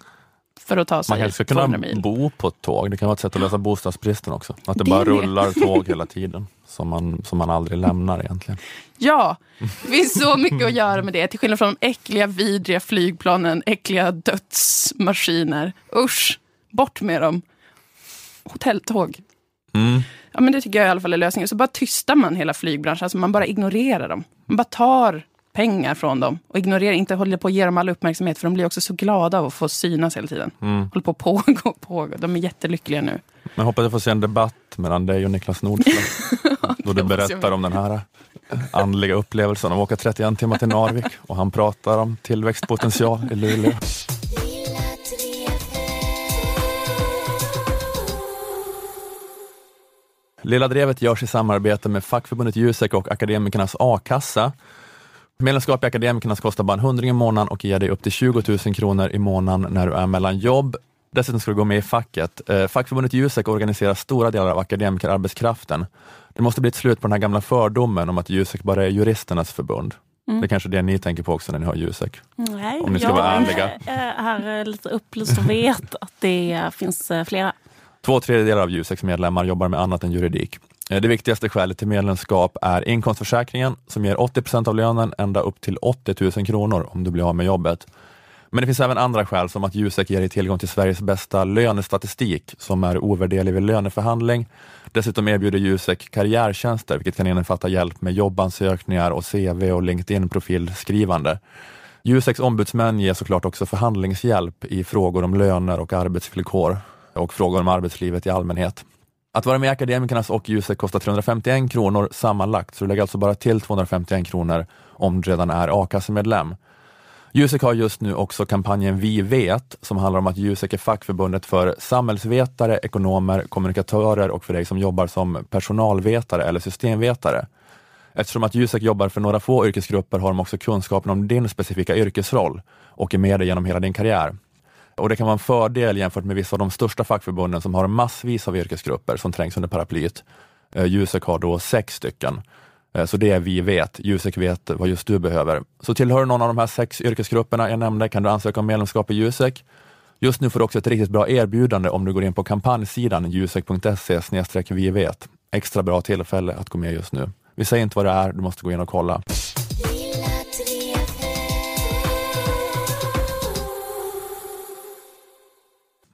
för att ta Man sig kanske ska kunna 200 mil. bo på ett tåg. Det kan vara ett sätt att lösa bostadsbristen också. Att det, Det bara rullar tåg hela tiden som man, som man aldrig lämnar egentligen. Ja, det finns så mycket att göra med det. Till skillnad från de äckliga, vidriga flygplanen, äckliga dödsmaskiner. Usch, bort med dem. Hotelltåg. Mm. Ja, men det tycker jag i alla fall är lösningen. Så bara tystar man hela flygbranschen. Alltså man bara ignorerar dem. Man bara tar pengar från dem. Och ignorerar inte, håller på att ge dem all uppmärksamhet. För de blir också så glada av att få synas hela tiden. Mm. Håller på att pågå, pågå. De är jättelyckliga nu. Men hoppas jag får se en debatt mellan dig och Niklas Nordström. då du jag berättar om den här andliga upplevelsen av att åka 31 timmar till Narvik och han pratar om tillväxtpotential i Luleå. Lilla Drevet görs i samarbete med fackförbundet Jusek och Akademikernas a-kassa. Medlemskap i Akademikernas kostar bara en hundring i månaden och ger dig upp till 20 000 kronor i månaden när du är mellan jobb. Dessutom ska du gå med i facket. Eh, fackförbundet Jusek organiserar stora delar av akademikerarbetskraften. Det måste bli ett slut på den här gamla fördomen om att Jusek bara är juristernas förbund. Mm. Det är kanske det ni tänker på också när ni hör Jusek. Nej, Om ni ska jag vara ärliga. är här lite upplyst och vet att det finns eh, flera. Två tredjedelar av Juseks medlemmar jobbar med annat än juridik. Eh, det viktigaste skälet till medlemskap är inkomstförsäkringen som ger 80 procent av lönen ända upp till 80 000 kronor om du blir av med jobbet. Men det finns även andra skäl som att Jusek ger dig tillgång till Sveriges bästa lönestatistik som är ovärderlig vid löneförhandling. Dessutom erbjuder Jusek karriärtjänster vilket kan innefatta hjälp med jobbansökningar och CV och LinkedIn-profilskrivande. Juseks ombudsmän ger såklart också förhandlingshjälp i frågor om löner och arbetsvillkor och frågor om arbetslivet i allmänhet. Att vara med i Akademikernas och Jusek kostar 351 kronor sammanlagt, så du lägger alltså bara till 251 kronor om du redan är a-kassemedlem. Jusek har just nu också kampanjen Vi vet, som handlar om att Jusek är fackförbundet för samhällsvetare, ekonomer, kommunikatörer och för dig som jobbar som personalvetare eller systemvetare. Eftersom att Jusek jobbar för några få yrkesgrupper har de också kunskapen om din specifika yrkesroll och är med dig genom hela din karriär. Och Det kan vara en fördel jämfört med vissa av de största fackförbunden som har massvis av yrkesgrupper som trängs under paraplyet. Eh, Jusek har då sex stycken. Eh, så det är vi vet. Jusek vet vad just du behöver. Så tillhör du någon av de här sex yrkesgrupperna jag nämnde kan du ansöka om medlemskap i Jusek. Just nu får du också ett riktigt bra erbjudande om du går in på kampanjsidan jusek.se vi vet. Extra bra tillfälle att gå med just nu. Vi säger inte vad det är, du måste gå in och kolla.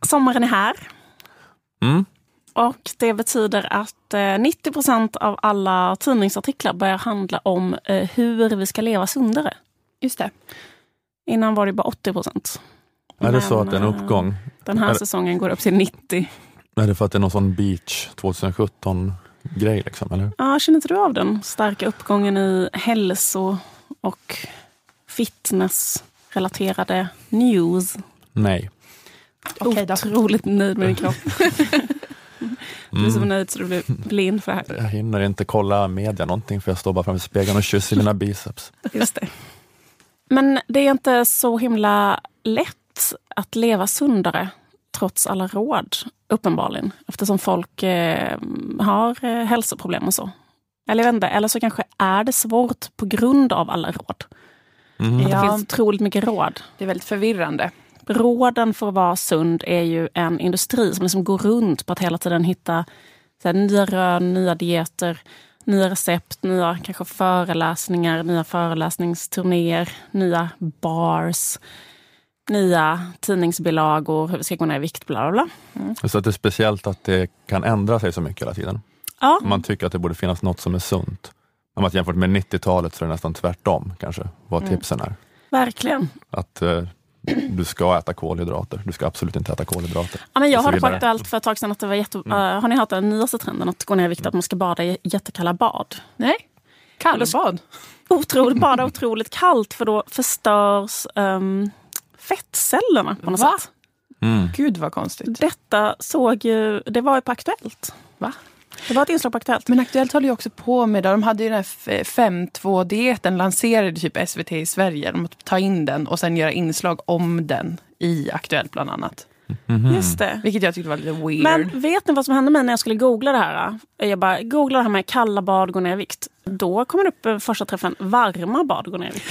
Sommaren är här. Mm. Och det betyder att eh, 90 procent av alla tidningsartiklar börjar handla om eh, hur vi ska leva sundare. Just det. Innan var det bara 80 procent. Är det så att det är en eh, uppgång? Den här Är- säsongen går upp till 90. Är det för att det är någon sån beach 2017-grej? Liksom, eller? Ja, känner inte du av den starka uppgången i hälso och fitnessrelaterade news? Nej. Okej då. Otroligt nöjd med din kropp. Du är så Mm. nöjd så du blir blind för det här. Jag hinner inte kolla media någonting för jag står bara framför spegeln och kysser mina biceps. Just det. Men det är inte så himla lätt att leva sundare trots alla råd, uppenbarligen. Eftersom folk eh, har eh, hälsoproblem och så. Eller inte, eller så kanske är det svårt på grund av alla råd. Mhm. Att Ja. Det finns otroligt mycket råd. Det är väldigt förvirrande. Råden för att vara sund är ju en industri som liksom går runt på att hela tiden hitta så här, nya rön, nya dieter, nya recept, nya kanske föreläsningar, nya föreläsningsturnéer, nya bars, nya tidningsbilagor, hur vi ska gå ner i vikt, bla bla bla. Så att det är speciellt att det kan ändra sig så mycket hela tiden. Ja, Man tycker att det borde finnas något som är sunt. Om att jämfört med 90-talet så är det nästan tvärtom kanske, vad Mm. tipsen är. verkligen. Att eh, du ska äta kolhydrater. Du ska absolut inte äta kolhydrater. Ja, men jag hörde på. Aktuellt för ett tag sedan att det var jätte... eh, har ni hört den nyaste trenden att gå ner i vikt, att man ska bada i jättekalla bad? Nej. Kallbad. Otroligt, bada otroligt kallt för då förstörs um, fettcellerna på något Va? sätt. Mm. Gud vad konstigt. Detta såg ju, det var ju på Aktuellt. Va? Det var ett inslag på Aktuellt. Men Aktuellt håller ju också på med det. De hade ju den här 5.2-dieten, lanserade typ SVT i Sverige. De måste ta in den och sen göra inslag om den i Aktuellt bland annat. Mhm. Just det. Vilket jag tyckte var lite weird. Men vet ni vad som hände mig när jag skulle googla det här? Jag bara googlade det här med kalla bad, gå ner i vikt. Då kommer det upp eh, första träffen, varma bad, gå ner i vikt.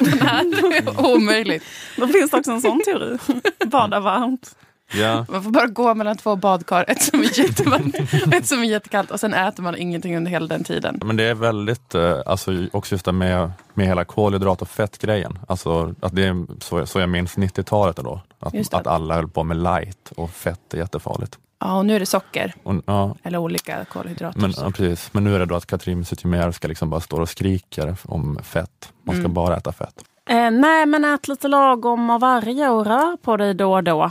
den här är omöjligt. Då finns det också en sån teori. Bada varmt. Ja. Man får bara gå mellan två badkar, ett som är jättevarmt ett som är jättekallt och sen äter man ingenting under hela den tiden. Men det är väldigt, eh, alltså också just det med, med hela kolhydrat och fettgrejen. Alltså att det är så, så jag minns 90-talet då. Att, att alla höll på med light och fett är jättefarligt. Ja, och nu är det socker. Och, ja, Eller olika kolhydrater. men, ja, precis. men nu är det då att Katrin Zytomierska ska liksom bara stå och skriker om fett. Man ska Mm. bara äta fett. Eh, nej, men ät lite lagom av varje och rör på dig då och då.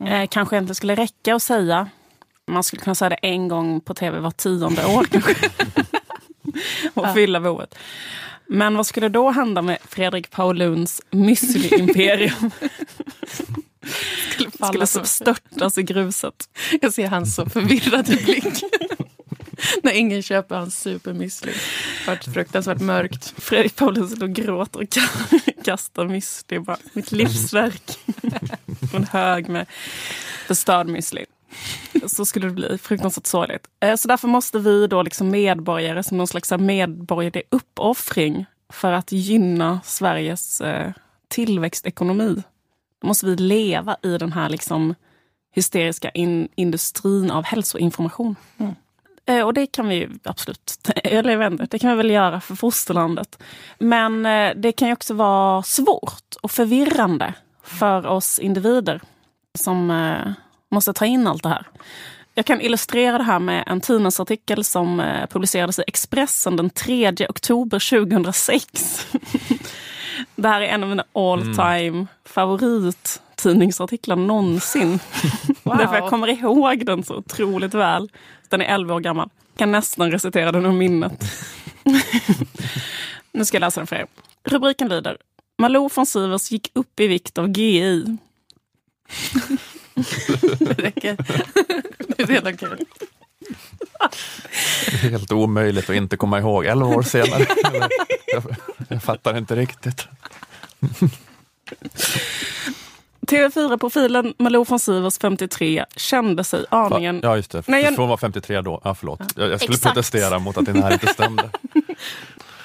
Eh, kanske inte skulle räcka att säga. Man skulle kunna säga det en gång på tv var tionde år kanske. och fylla behovet. Men vad skulle då hända med Fredrik Pauluns müsli-imperium? skulle falla skulle så. störtas i gruset. Jag ser hans så förvirrade blick. När ingen köper hans supermüsli. Varit fruktansvärt mörkt. Fredrik Paulus sitter och gråter och kastar müsli. Mitt livsverk. En hög med förstörd müsli. Så skulle det bli fruktansvärt sorgligt. Eh, Så därför måste vi då liksom medborgare som någon slags medborgerlig uppoffring för att gynna Sveriges eh, tillväxtekonomi. Då måste vi leva i den här liksom hysteriska in industrin av hälsoinformation. Eh, Och det kan vi ju absolut, eller inte, det kan vi väl göra för fosterlandet. Men det kan ju också vara svårt och förvirrande för oss individer som eh, måste ta in allt det här. Jag kan illustrera det här med en tidningsartikel som eh, publicerades i Expressen den 3 oktober 2006. det här är en av mina all time favorittidningsartiklar någonsin. Därför jag kommer ihåg den så otroligt väl. Den är 11 år gammal. Jag kan nästan recitera den ur minnet. nu ska jag läsa den för er. Rubriken lyder Malou von Sivers gick upp i vikt av GI. Det räcker. Det är redan kul. Helt omöjligt att inte komma ihåg, elva år senare. jag, jag fattar inte riktigt. TV4-profilen Malou von Sivers 53 kände sig aningen... Ja, just det. Nej, jag- För hon var 53 då. Ja, förlåt. Jag, jag skulle Exakt. protestera mot att det här inte stämde.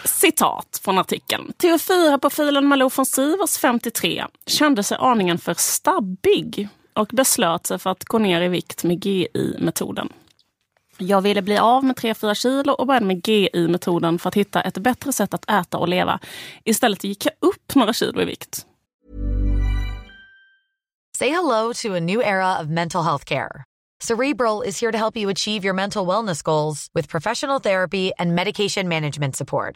Citat från artikeln. TV4-profilen Malou von Sivers 53 kände sig aningen för stabbig och beslöt sig för att gå ner i vikt med GI-metoden. Jag ville bli av med 3-4 kilo och började med GI-metoden för att hitta ett bättre sätt att äta och leva. Istället gick jag upp några kilo i vikt. Say hello to a new era of mental health care. Cerebral is here to help you achieve your mental wellness goals with professional therapy and medication management support.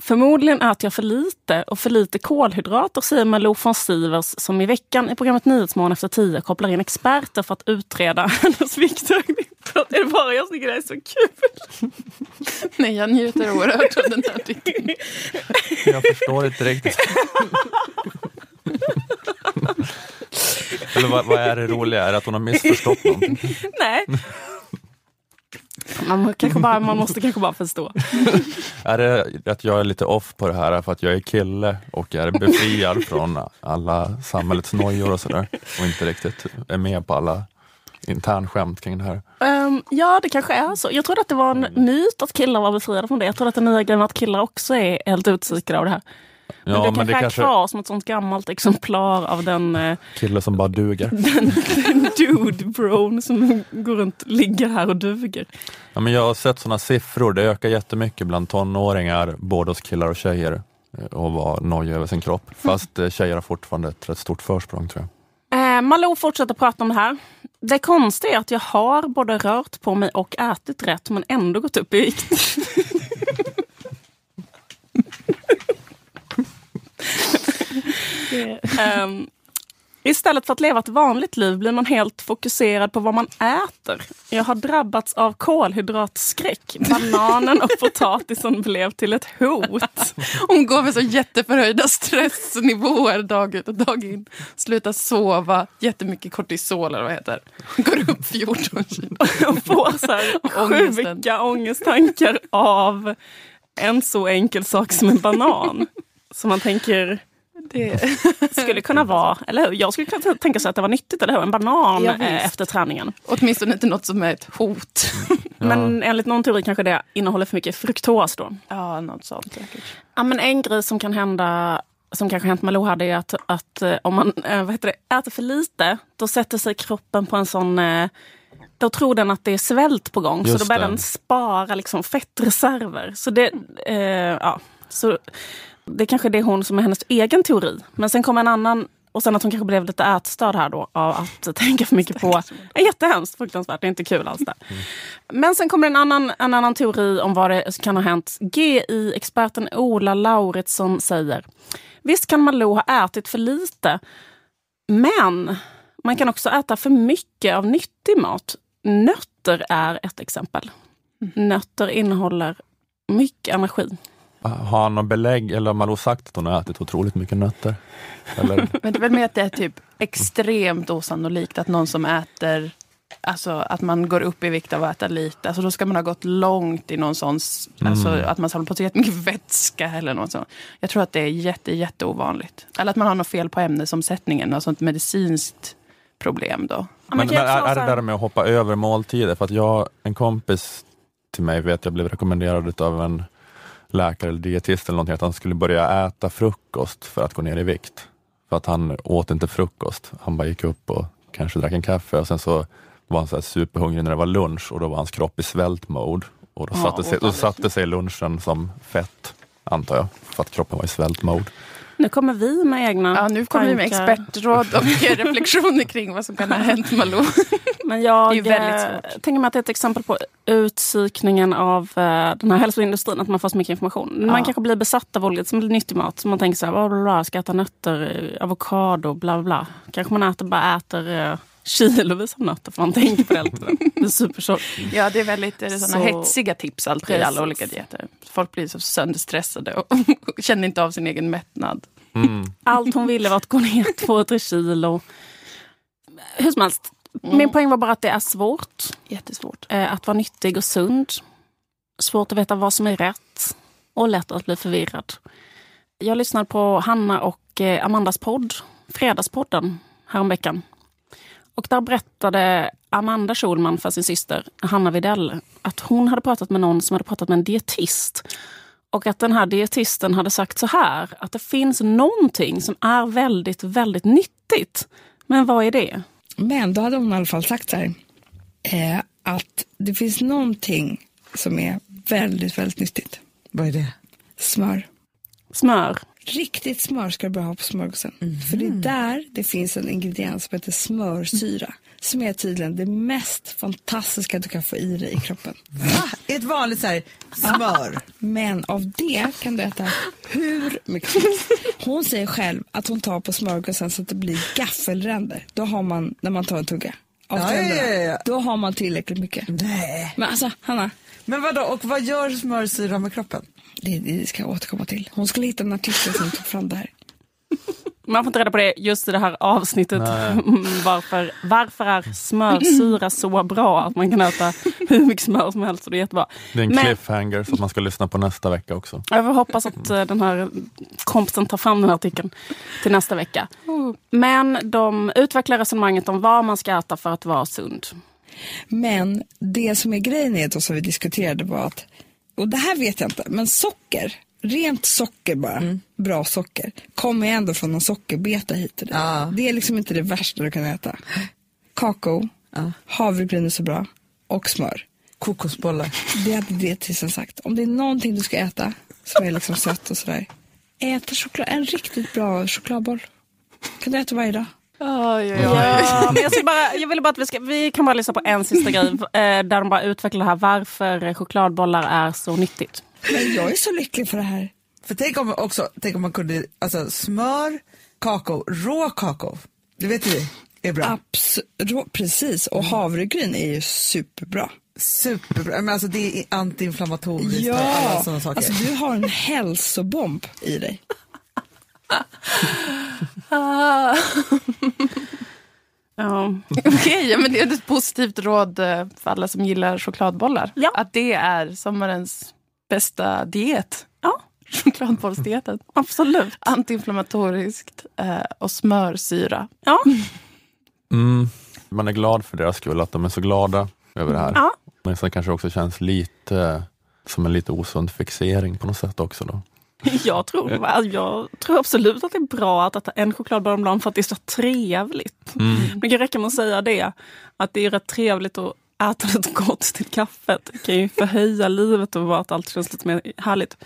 Förmodligen äter jag för lite och för lite kolhydrater, säger Malou von Sivers som i veckan i programmet Nyhetsmorgon efter tio kopplar in experter för att utreda hennes viktökning. Är det bara jag som tycker det är så kul? Nej, jag njuter oerhört av den här artikeln. Jag förstår inte riktigt. Eller vad, vad är det roliga? Är det att hon har missförstått någonting? Nej. Man, kanske bara, man måste kanske bara förstå. Är det att jag är lite off på det här för att jag är kille och är befriad från alla samhällets nojor och sådär och inte riktigt är med på alla internskämt kring det här? Ehm, ja, det kanske är så. Jag trodde att det var en myt att killar var befriade från det. Jag trodde att den nya grejen att killar också är helt utpsykade av det här. Men Ja, men kanske det är kanske kvar som ett sånt gammalt exemplar av den, eh, kille som bara duger. den, den dude bron som går runt ligger här och duger. Ja, men jag har sett sådana siffror, det ökar jättemycket bland tonåringar, både hos killar och tjejer, eh, att vara nojig över sin kropp. Fast eh, tjejer har fortfarande ett rätt stort försprång tror jag. Eh, Malou fortsätter prata om det här. Det konstiga är att jag har både rört på mig och ätit rätt men ändå gått upp i vikt. Ehm, Istället för att leva ett vanligt liv blir man helt fokuserad på vad man äter. Jag har drabbats av kolhydratskräck. Bananen och potatisen blev till ett hot. Hon går med så jätteförhöjda stressnivåer dag ut och dag in. Slutar sova, jättemycket kortisol eller vad heter. Går upp 14 kilo. Och får så här Ångesten. sjuka ångesttankar av en så enkel sak som en banan. Så man tänker, Det, skulle kunna vara, eller hur? Jag skulle kunna tänka sig att det var nyttigt, eller hur? En banan Ja, eh, efter träningen. åtminstone inte något som är ett hot. Men enligt någon teori kanske det innehåller för mycket fruktos då. Ja, något sånt säkert. Ja, men en grej som kan hända, som kanske hänt här, det är att, att eh, om man eh, vad heter det, äter för lite, då sätter sig kroppen på en sån... Då tror den att det är svält på gång, så Just då börjar det. den spara liksom fettreserver. Så det, eh, ja, så det kanske är det hon som är hennes egen teori. Men sen kommer en annan, och sen att hon kanske blev lite ätstörd här då av att tänka för mycket på... Ja, jättehemskt, fruktansvärt, det är inte kul alls där. Men sen kommer en annan, en annan teori om vad det kan ha hänt. GI-experten Ola Lauritsson säger Visst kan Malou ha ätit för lite, men man kan också äta för mycket av nyttig mat. Nötter är ett exempel. Nötter innehåller mycket energi. Har han något belägg eller har Malou sagt att hon har ätit otroligt mycket nötter? Eller? Men det är väl mer att det är typ extremt osannolikt att någon som äter Alltså att man går upp i vikt av att äta lite. Alltså då ska man ha gått långt i någon sån... s- Alltså att man samlar på sig jättemycket vätska eller något sånt. Jag tror att det är jätte, jätte ovanligt. Eller att man har något fel på ämnesomsättningen. Något sånt medicinskt problem då. Men, men är, är det där med att hoppa över måltider? För att jag, en kompis till mig vet jag blev rekommenderad av en läkare eller dietist eller någonting att han skulle börja äta frukost för att gå ner i vikt. För att han åt inte frukost. Han bara gick upp och kanske drack en kaffe och sen så var han så här superhungrig när det var lunch och då var hans kropp i svältmode. Och då Ja, satte, sig, då satte sig lunchen som fett, antar jag, för att kroppen var i svältmode. Nu kommer vi med egna Ja, nu kommer vi med tankar. expertråd och reflektioner kring vad som kan ha hänt Malou. Men jag Det är väldigt eh, svårt. tänker mig att det är ett exempel på utpsykningen av eh, den här hälsoindustrin, att man får så mycket information. Man Ja. kanske blir besatt av olika som blir nyttig mat. Så man tänker så här, bla, bla, bla, jag ska äta nötter, avokado, bla bla bla. Kanske man äter, bara äter eh, kilovis av nötter för man tänker på det hela tiden. Det är supertjockt. Ja, det är väldigt är det såna Så- hetsiga tips alltid i Precis. alla olika dieter. Folk blir så sönderstressade och känner inte av sin egen mättnad. Allt hon ville var att gå ner två, tre kilo. Hur som helst, min poäng var bara att det är svårt. Jättesvårt. Eh, att vara nyttig och sund. Svårt att veta vad som är rätt och lätt att bli förvirrad. Jag lyssnade på Hanna och eh, Amandas podd, Fredagspodden, häromveckan. Och där berättade Amanda Schulman för sin syster Hanna Videll att hon hade pratat med någon som hade pratat med en dietist. Och att den här dietisten hade sagt så här, att det finns någonting som är väldigt, väldigt nyttigt. Men vad är det? Men då hade hon i alla fall sagt så här, eh, att det finns någonting som är väldigt, väldigt nyttigt. Vad är det? Smör. Smör. Riktigt smör ska du bara ha på smörgåsen. För det är där det finns en ingrediens som heter smörsyra. Som är tydligen det mest fantastiska du kan få i dig i kroppen. Va? Ett vanligt så här, smör. Men av det kan du äta hur mycket. Hon säger själv att hon tar på smörgåsen så att det blir gaffelränder. Då har man, när man tar en tugga av ja, ja, ja. då har man tillräckligt mycket. Nej. Men alltså, Hanna, Men vadå, och vad gör smörsyra med kroppen? Det, det ska jag återkomma till. Hon skulle hitta en artikel som tog fram det här. Man får inte reda på det just i det här avsnittet. Mm, varför, varför är smörsyra så bra att man kan äta hur mycket smör som helst och det är jättebra. Det är en Men- cliffhanger så att man ska lyssna på nästa vecka också. Jag hoppas att eh, den här kompisen tar fram den här artikeln till nästa vecka. Men de utvecklar resonemanget om vad man ska äta för att vara sund. Men det som är grejen är då som vi diskuterade var att, och det här vet jag inte, men socker, rent socker bara, bra socker, kommer ju ändå från någon sockerbeta hit och dit. Det är liksom inte det värsta du kan äta. Kakao, Ja. havregryn är så bra, och smör. Kokosbollar. Det hade dietisten sagt. Om det är någonting du ska äta som är liksom sött och sådär, äta choklad, en riktigt bra chokladboll. Kan du äta varje dag? Oj, oj. Ja, men jag, ska bara, jag ville bara att vi, ska, vi kan bara lyssna på en sista grej eh, där de bara utvecklar det här varför chokladbollar är så nyttigt. Men jag är så lycklig för det här. För tänk om, också, tänk om man kunde, alltså smör, kakao, rå kakao. Det vet vi är bra. Absolut, precis. Och havregryn är ju superbra. Superbra. Men alltså det är antiinflammatoriskt och alla Ja, sådana saker. alltså du har en hälsobomb i dig. Ja. Okej, ja, men det är ett positivt råd eh, för alla som gillar chokladbollar. Ja. Att det är sommarens bästa diet. Ja. Chokladbollsdieten. Absolut. Antiinflammatoriskt eh, och smörsyra. Ja. Mm. Man är glad för deras skull, att de är så glada över det här. Ja. Men sen kanske det också känns lite som en lite osund fixering på något sätt också. Då. Jag tror, jag tror absolut att det är bra att äta en chokladboll om dagen för att det är så trevligt. Det kan räcka med att säga det. Att det är rätt trevligt att äta något gott till kaffet. Det kan ju förhöja livet och vara att allt känns lite mer härligt.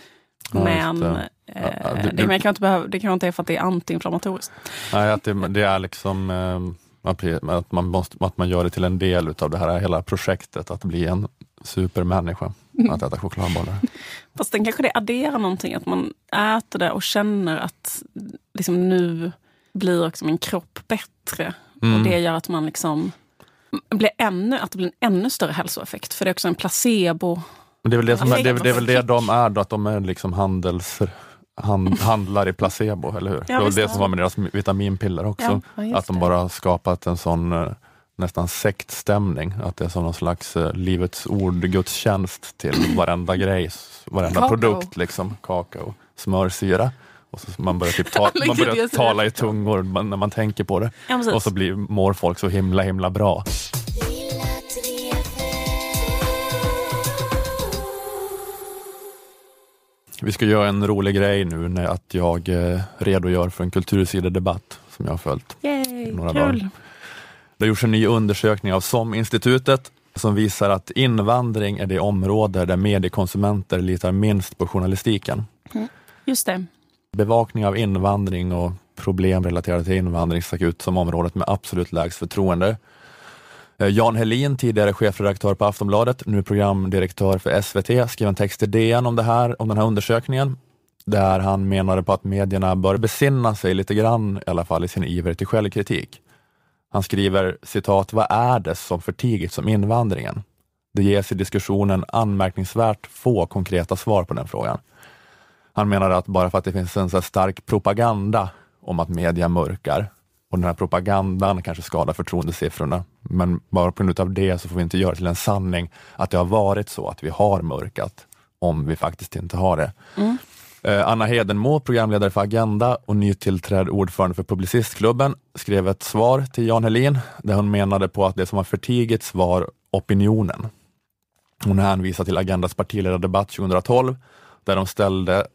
Men det. eh, Ja, det, det- men jag kan inte behöva, det kan inte vara för att det är antiinflammatoriskt. Nej, att det, det är liksom eh, att- att man, måste, att man gör det till en del utav det här hela projektet, att bli en supermänniska, att äta chokladbollar. Fast den kanske det adderar någonting, att man äter det och känner att liksom, nu blir också min kropp bättre. Mm. Och det gör att man liksom blir ännu, att det blir en ännu större hälsoeffekt. För det är också en placebo. Men det är väl det, som är, det, är, det är väl det de är, då, att de är liksom handels, hand, handlar i placebo, eller hur? det var det som var med deras vitaminpiller också. Ja, att de bara har skapat en sån eh, nästan sektstämning, att det är som någon slags eh, livets ord gudstjänst till varenda grej, varenda Kakao. produkt, liksom kakao, smörsyra. Och så man börjar, typ ta, man börjar tala i tungor man- när man tänker på det. Ja, precis. Och så blir, mår folk så himla himla bra. Vi ska göra en rolig grej nu när att jag eh, redogör för en kultursidedebatt som jag har följt. Yay, Några kul! Det har gjorts en ny undersökning av SOM-institutet som visar att invandring är det område där mediekonsumenter litar minst på journalistiken. Just det. Bevakning av invandring och problem relaterade till invandring stack ut som området med absolut lägst förtroende. Eh, Jan Helin, tidigare chefredaktör på Aftonbladet, nu programdirektör för SVT, skrev en text till DN om det här, om den här undersökningen, där han menade på att medierna bör besinna sig lite grann i alla fall i sin iver till självkritik. Han skriver citat, vad är det som förtigits om invandringen? Det ges i diskussionen anmärkningsvärt få konkreta svar på den frågan. Han menar att bara för att det finns en så här stark propaganda om att media mörkar och den här propagandan kanske skadar förtroendesiffrorna, men bara på grund av det så får vi inte göra till en sanning att det har varit så att vi har mörkat, om vi faktiskt inte har det. Mm. Anna Hedenmo, programledare för Agenda och nytillträdd ordförande för Publicistklubben, skrev ett svar till Jan Helin där hon menade på att det som har förtigits var opinionen. Hon hänvisar till Agendas partiledardebatt 2012 där de ställde,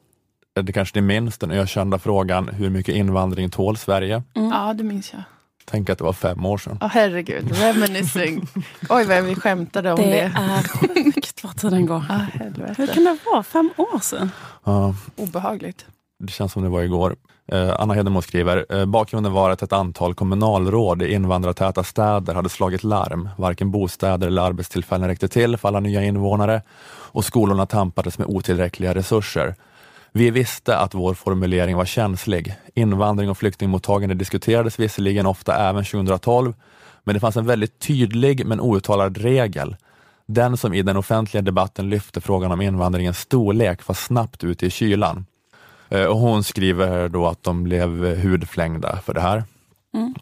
eh, det kanske ni minns, den ökända frågan hur mycket invandring tål Sverige? Ja, det minns jag. Tänk att det var fem år sedan. Ja, herregud. Reminiscing. Oj, vad vi skämtade om Det det. är sjukt vad tiden går. Ah, Hur helvete. kan det vara? Fem år sedan? Ja, Obehagligt. det känns som det var igår. Eh, Anna Hedenmo skriver, eh, bakgrunden var att ett antal kommunalråd i invandrartäta städer hade slagit larm. Varken bostäder eller arbetstillfällen räckte till för alla nya invånare och skolorna tampades med otillräckliga resurser. Vi visste att vår formulering var känslig. Invandring och flyktingmottagande diskuterades visserligen ofta även 2012, men det fanns en väldigt tydlig men outtalad regel. Den som i den offentliga debatten lyfte frågan om invandringens storlek var snabbt ute i kylan. Eh, Och hon skriver då att de blev hudflängda för det här.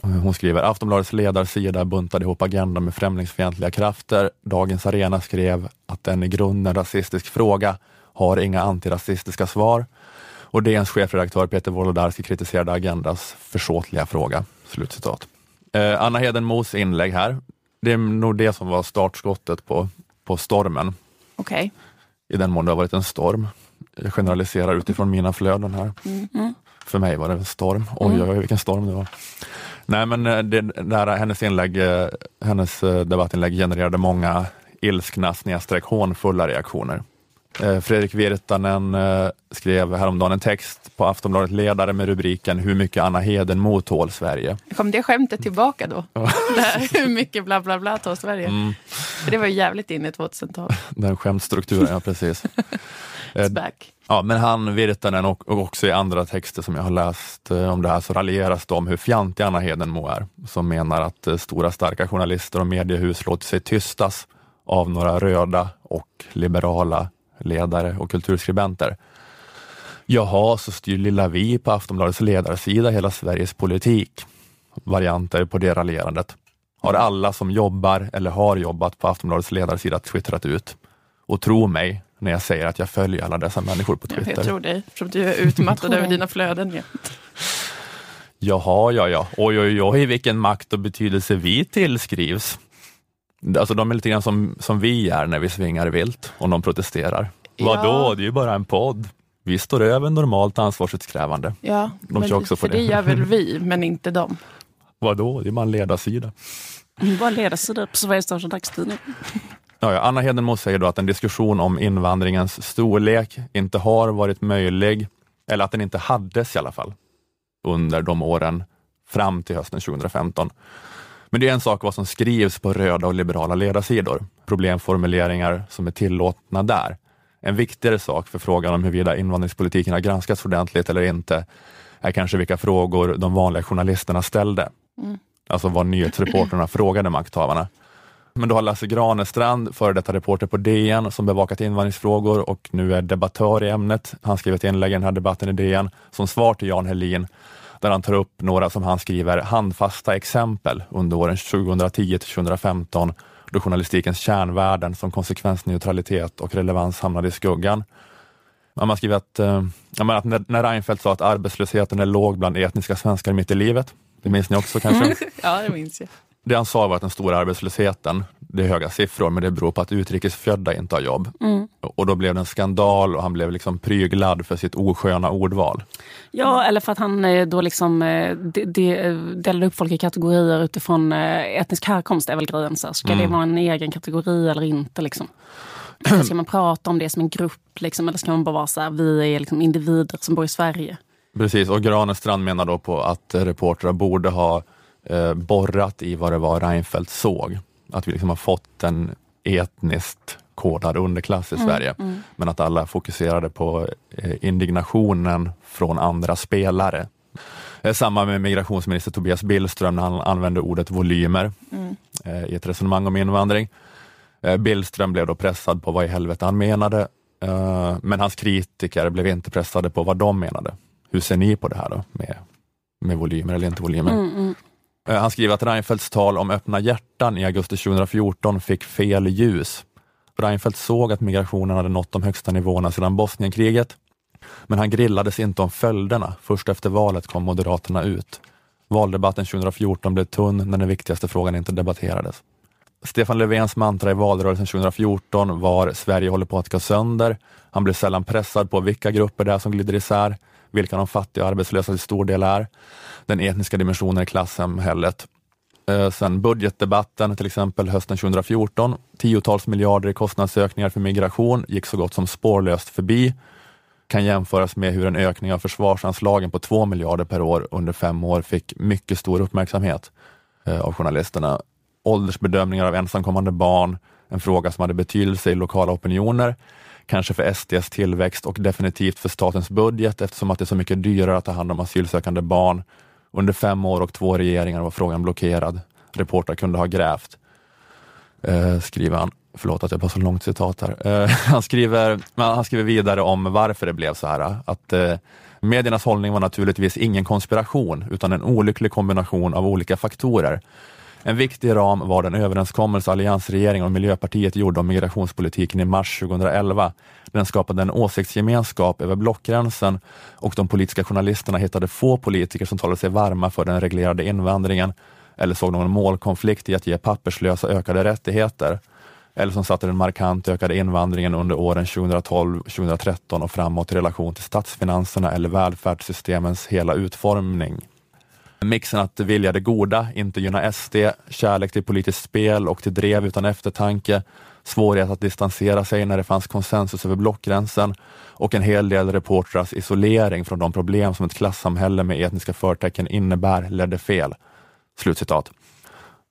Eh, Hon skriver Aftonbladets ledarsida buntade ihop agendan med främlingsfientliga krafter. Dagens Arena skrev att en i grunden rasistisk fråga har inga antirasistiska svar. Och DNs chefredaktör Peter Wolodarski kritiserade Agendas försåtliga fråga. Slutcitat. Eh, Anna Hedenmos inlägg här, det är nog det som var startskottet på, på stormen Okej. i den mån det har varit en storm. Jag generaliserar utifrån mina flöden här. För mig var det en storm. Oj, oj, oj, vilken storm det var. Nej, men eh, det, där, hennes, inlägg, eh, hennes eh, debattinlägg genererade många ilskna snedstreck hånfulla reaktioner. Eh, Fredrik Virtanen eh, skrev häromdagen en text på Aftonbladet Ledare med rubriken Hur mycket Anna Hedenmo tål Sverige. Kom det skämtet tillbaka då? Hur mycket bla bla bla tar Sverige? Mm. För det var ju jävligt inne i 2000-talet. Den skämtstrukturen, ja precis. Eh, It's back. Ja, men han, Virtanen och, och också i andra texter som jag har läst om det här så raljeras det om hur fjantig Anna Hedenmo är, som menar att stora starka journalister och mediehus låter sig tystas av några röda och liberala ledare och kulturskribenter. Jaha, så styr lilla vi på Aftonbladets ledarsida hela Sveriges politik. Varianter på det raljerandet har alla som jobbar eller har jobbat på Aftonbladets ledarsida twittrat ut. Och tro mig när jag säger att jag följer alla dessa människor på Twitter. jag tror dig, eftersom du är utmattad över dina flöden. Ja. Jaha, ja, ja. Oj, oj, oj, vilken makt och betydelse vi tillskrivs. Alltså de är lite grann som, som vi är när vi svingar vilt och någon protesterar. Ja. Vadå, det är ju bara en podd. Vi står över normalt ansvarsutkrävande. Ja, De men också för det. det gör väl vi, men inte de. Vadå, det är bara en ledarsida. Bara ledarsida på Sveriges största dagstidning. Ja, ja. Anna Hedenmo säger då att en diskussion om invandringens storlek inte har varit möjlig, eller att den inte hades i alla fall, under de åren fram till hösten 2015. Men det är en sak vad som skrivs på röda och liberala ledarsidor, problemformuleringar som är tillåtna där. En viktigare sak för frågan om huruvida invandringspolitiken har granskats ordentligt eller inte är kanske vilka frågor de vanliga journalisterna ställde. Alltså vad nyhetsreportrarna frågade makthavarna. Men då har Lasse Granestrand, före detta reporter på DN, som bevakat invandringsfrågor och nu är debattör i ämnet. Han skriver ett inlägg i den här debatten i DN som svar till Jan Helin, där han tar upp några, som han skriver, handfasta exempel under åren 2010 till 2015, då journalistikens kärnvärden som konsekvensneutralitet och relevans hamnade i skuggan. Man skriver att, eh, att när, när Reinfeldt sa att arbetslösheten är låg bland etniska svenskar mitt i livet, det minns ni också kanske? Ja, det minns jag. Det han sa var att den stora arbetslösheten, det är höga siffror, men det beror på att utrikesfödda inte har jobb. Och då blev det en skandal och han blev liksom pryglad för sitt osköna ordval. Ja, eller för att han eh, då liksom eh, de, de, eh, delade upp folk i kategorier utifrån etnisk härkomst är väl grejen. Så ska det vara en egen kategori eller inte? Liksom? Ska man prata om det som en grupp liksom, eller ska man bara vara så här, vi är liksom individer som bor i Sverige? Precis, och Granestrand menar då på att reportrar borde ha eh, borrat i vad det var Reinfeldt såg. Att vi liksom har fått en etniskt kodad underklass i Sverige, men att alla fokuserade på eh, indignationen från andra spelare. Samma med migrationsminister Tobias Billström när han använde ordet volymer eh, i ett resonemang om invandring. Eh, Billström blev då pressad på vad i helvete han menade, men hans kritiker blev inte pressade på vad de menade. Hur ser ni på det här då med, med volymer eller inte volymer? Eh, han skriver att Reinfeldts tal om öppna hjärtan i augusti 2014 fick fel ljus. Reinfeldt såg att migrationen hade nått de högsta nivåerna sedan Bosnienkriget, men han grillades inte om följderna. Först efter valet kom Moderaterna ut. Valdebatten 2014 blev tunn när den viktigaste frågan inte debatterades. Stefan Löfvens mantra i valrörelsen 2014 var Sverige håller på att gå sönder. Han blev sällan pressad på vilka grupper det är som glider isär, vilka de fattiga och arbetslösa till stor del är, den etniska dimensionen i klassamhället. Eh, sen budgetdebatten till exempel hösten 2014, tiotals miljarder i kostnadsökningar för migration gick så gott som spårlöst förbi. Kan jämföras med hur en ökning av försvarsanslagen på 2 miljarder per år under fem år fick mycket stor uppmärksamhet eh, av journalisterna. Åldersbedömningar av ensamkommande barn, en fråga som hade betydelse i lokala opinioner, kanske för SDs tillväxt och definitivt för statens budget eftersom att det är så mycket dyrare att ta hand om asylsökande barn. Under fem år och två regeringar var frågan blockerad. Reportrar kunde ha grävt, eh, skriver han. Förlåt att jag bara så långt citat här. Eh, han, skriver, han skriver vidare om varför det blev så här. Att eh, mediernas hållning var naturligtvis ingen konspiration utan en olycklig kombination av olika faktorer. En viktig ram var den överenskommelse alliansregeringen och Miljöpartiet gjorde om migrationspolitiken i mars 2011. Den skapade en åsiktsgemenskap över blockgränsen och de politiska journalisterna hittade få politiker som talade sig varma för den reglerade invandringen eller såg någon målkonflikt i att ge papperslösa ökade rättigheter eller som satte den markant ökade invandringen under åren 2012-2013 och framåt i relation till statsfinanserna eller välfärdssystemens hela utformning. Mixen att vilja det goda, inte gynna SD, kärlek till politiskt spel och till drev utan eftertanke, svårighet att distansera sig när det fanns konsensus över blockgränsen och en hel del reportrars isolering från de problem som ett klassamhälle med etniska förtecken innebär ledde fel. Slutcitat.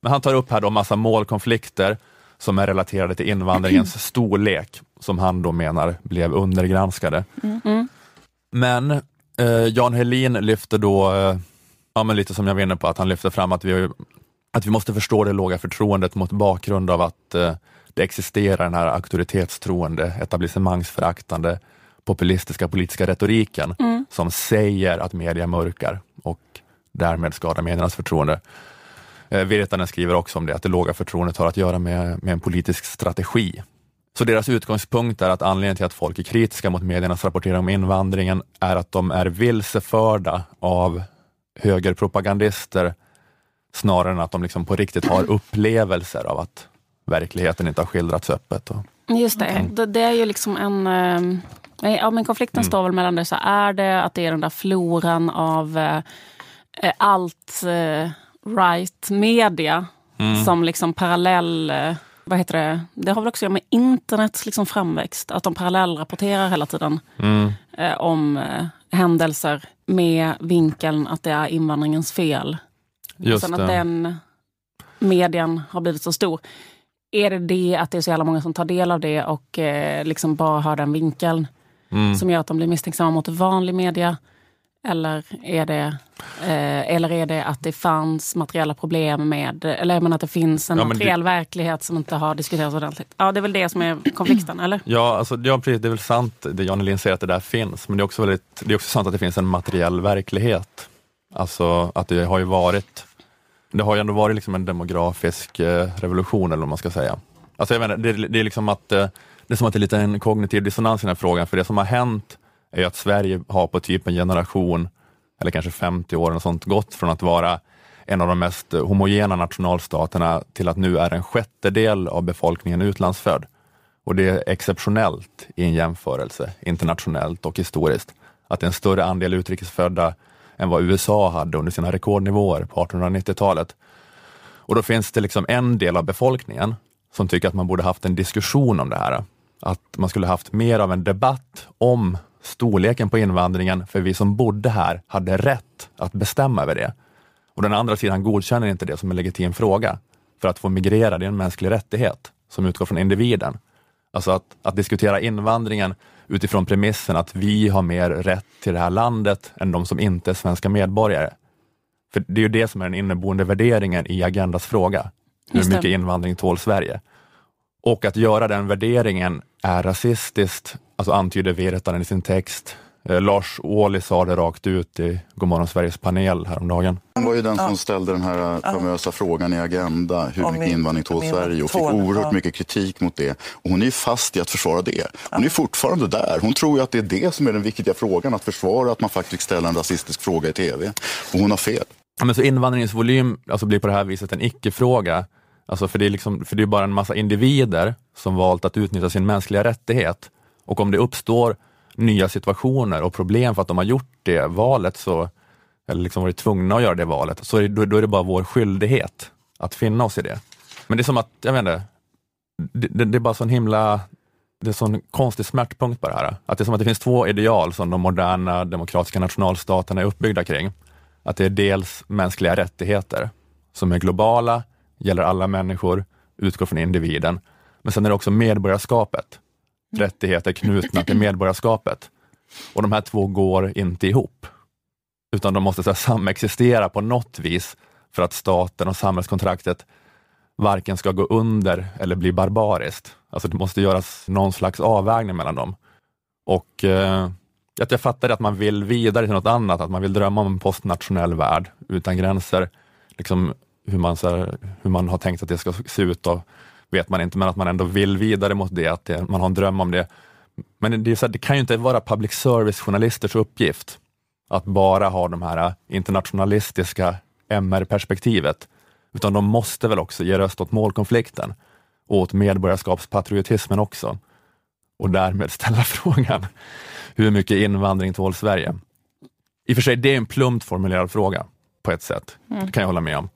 Men han tar upp här då massa målkonflikter som är relaterade till invandringens storlek, som han då menar blev undergranskade. Mm. Men eh, Jan Helin lyfter då, eh, ja, men lite som jag var inne på, att han lyfter fram att vi, att vi måste förstå det låga förtroendet mot bakgrund av att eh, det existerar den här auktoritetstroende, etablissemangsföraktande, populistiska politiska retoriken som säger att media mörkar och därmed skadar mediernas förtroende. Eh, Virtanen skriver också om det, att det låga förtroendet har att göra med, med en politisk strategi. Så deras utgångspunkt är att anledningen till att folk är kritiska mot mediernas rapportering om invandringen är att de är vilseförda av högerpropagandister snarare än att de liksom på riktigt har upplevelser av att verkligheten inte har skildrats öppet. Och, Just det. det. Det är ju liksom en... eh, Ja, men konflikten står väl mellan det. Så är det att det är den där floran av eh, eh, allt eh, right media som liksom parallell... Vad heter det? Det har väl också att göra med internets liksom framväxt. Att de parallellrapporterar hela tiden eh, om eh, händelser med vinkeln att det är invandringens fel. Just Sen det. att den medien har blivit så stor. Är det det att det är så jävla många som tar del av det och eh, liksom bara har den vinkeln Mm. som gör att de blir misstänksamma mot vanlig media? Eller är det, eh, eller är det att det fanns materiella problem med, eller jag menar att det finns en Ja, men det- materiell verklighet som inte har diskuterats ordentligt? Ja, det är väl det som är konflikten, eller? Ja, alltså, ja precis, det är väl sant det Jan Elin säger att det där finns, men det är också, väldigt, det är också sant att det finns en materiell verklighet. Alltså att det har ju varit, det har ju ändå varit liksom en demografisk eh, revolution eller vad man ska säga. Alltså jag menar, det, det är liksom att eh, det är som att det är lite en kognitiv dissonans i den här frågan, för det som har hänt är ju att Sverige har på typ en generation, eller kanske 50 år, och sånt, gått från att vara en av de mest homogena nationalstaterna till att nu är en sjättedel av befolkningen utlandsfödd. Och det är exceptionellt i en jämförelse, internationellt och historiskt, att det är en större andel utrikesfödda än vad USA hade under sina rekordnivåer på 1890-talet. Och då finns det liksom en del av befolkningen som tycker att man borde haft en diskussion om det här. Att man skulle haft mer av en debatt om storleken på invandringen, för vi som bodde här hade rätt att bestämma över det. Och den andra sidan godkänner inte det som en legitim fråga. För att få migrera, det är en mänsklig rättighet som utgår från individen. Alltså att, att diskutera invandringen utifrån premissen att vi har mer rätt till det här landet än de som inte är svenska medborgare. För det är ju det som är den inneboende värderingen i Agendas fråga. Hur mycket invandring tål Sverige? Och att göra den värderingen är rasistiskt, alltså antyder Virtanen i sin text. Eh, Lars Ohly sa det rakt ut i Godmorgon Sveriges panel häromdagen. Hon var ju den som ställde den här äh, famösa frågan i Agenda, hur mycket invandring tål Sverige och fick oerhört ja. mycket kritik mot det. Och hon är ju fast i att försvara det. Hon är fortfarande där. Hon tror ju att det är det som är den viktiga frågan, att försvara att man faktiskt ställer en rasistisk fråga i tv. Och hon har fel. Men så invandringens volym alltså blir på det här viset en icke-fråga. Alltså för, det är liksom, för det är bara en massa individer som valt att utnyttja sin mänskliga rättighet. Och om det uppstår nya situationer och problem för att de har gjort det valet, så, eller liksom varit tvungna att göra det valet, så är det, då, då är det bara vår skyldighet att finna oss i det. Men det är som att, jag vet inte, det, det, det är bara sån himla det är sån konstig smärtpunkt på det här. Att det är som att det finns två ideal som de moderna demokratiska nationalstaterna är uppbyggda kring. Att det är dels mänskliga rättigheter som är globala, gäller alla människor, utgår från individen. Men sen är det också medborgarskapet. Rättigheter knutna till medborgarskapet. Och de här två går inte ihop. Utan de måste så här, samexistera på något vis för att staten och samhällskontraktet varken ska gå under eller bli barbariskt. Alltså det måste göras någon slags avvägning mellan dem. Och eh, att jag fattar att man vill vidare till något annat, att man vill drömma om en postnationell värld utan gränser. Liksom hur, man, så här, hur man har tänkt att det ska se ut då, vet man inte, men att man ändå vill vidare mot det, att det, man har en dröm om det. Men det, här, det kan ju inte vara public service-journalisters uppgift att bara ha de här internationalistiska MR-perspektivet, utan de måste väl också ge röst åt målkonflikten och åt medborgarskapspatriotismen också. Och därmed ställa frågan, hur mycket invandring tål Sverige? I och för sig, det är en plumpt formulerad fråga. på ett sätt. Det kan jag hålla med om.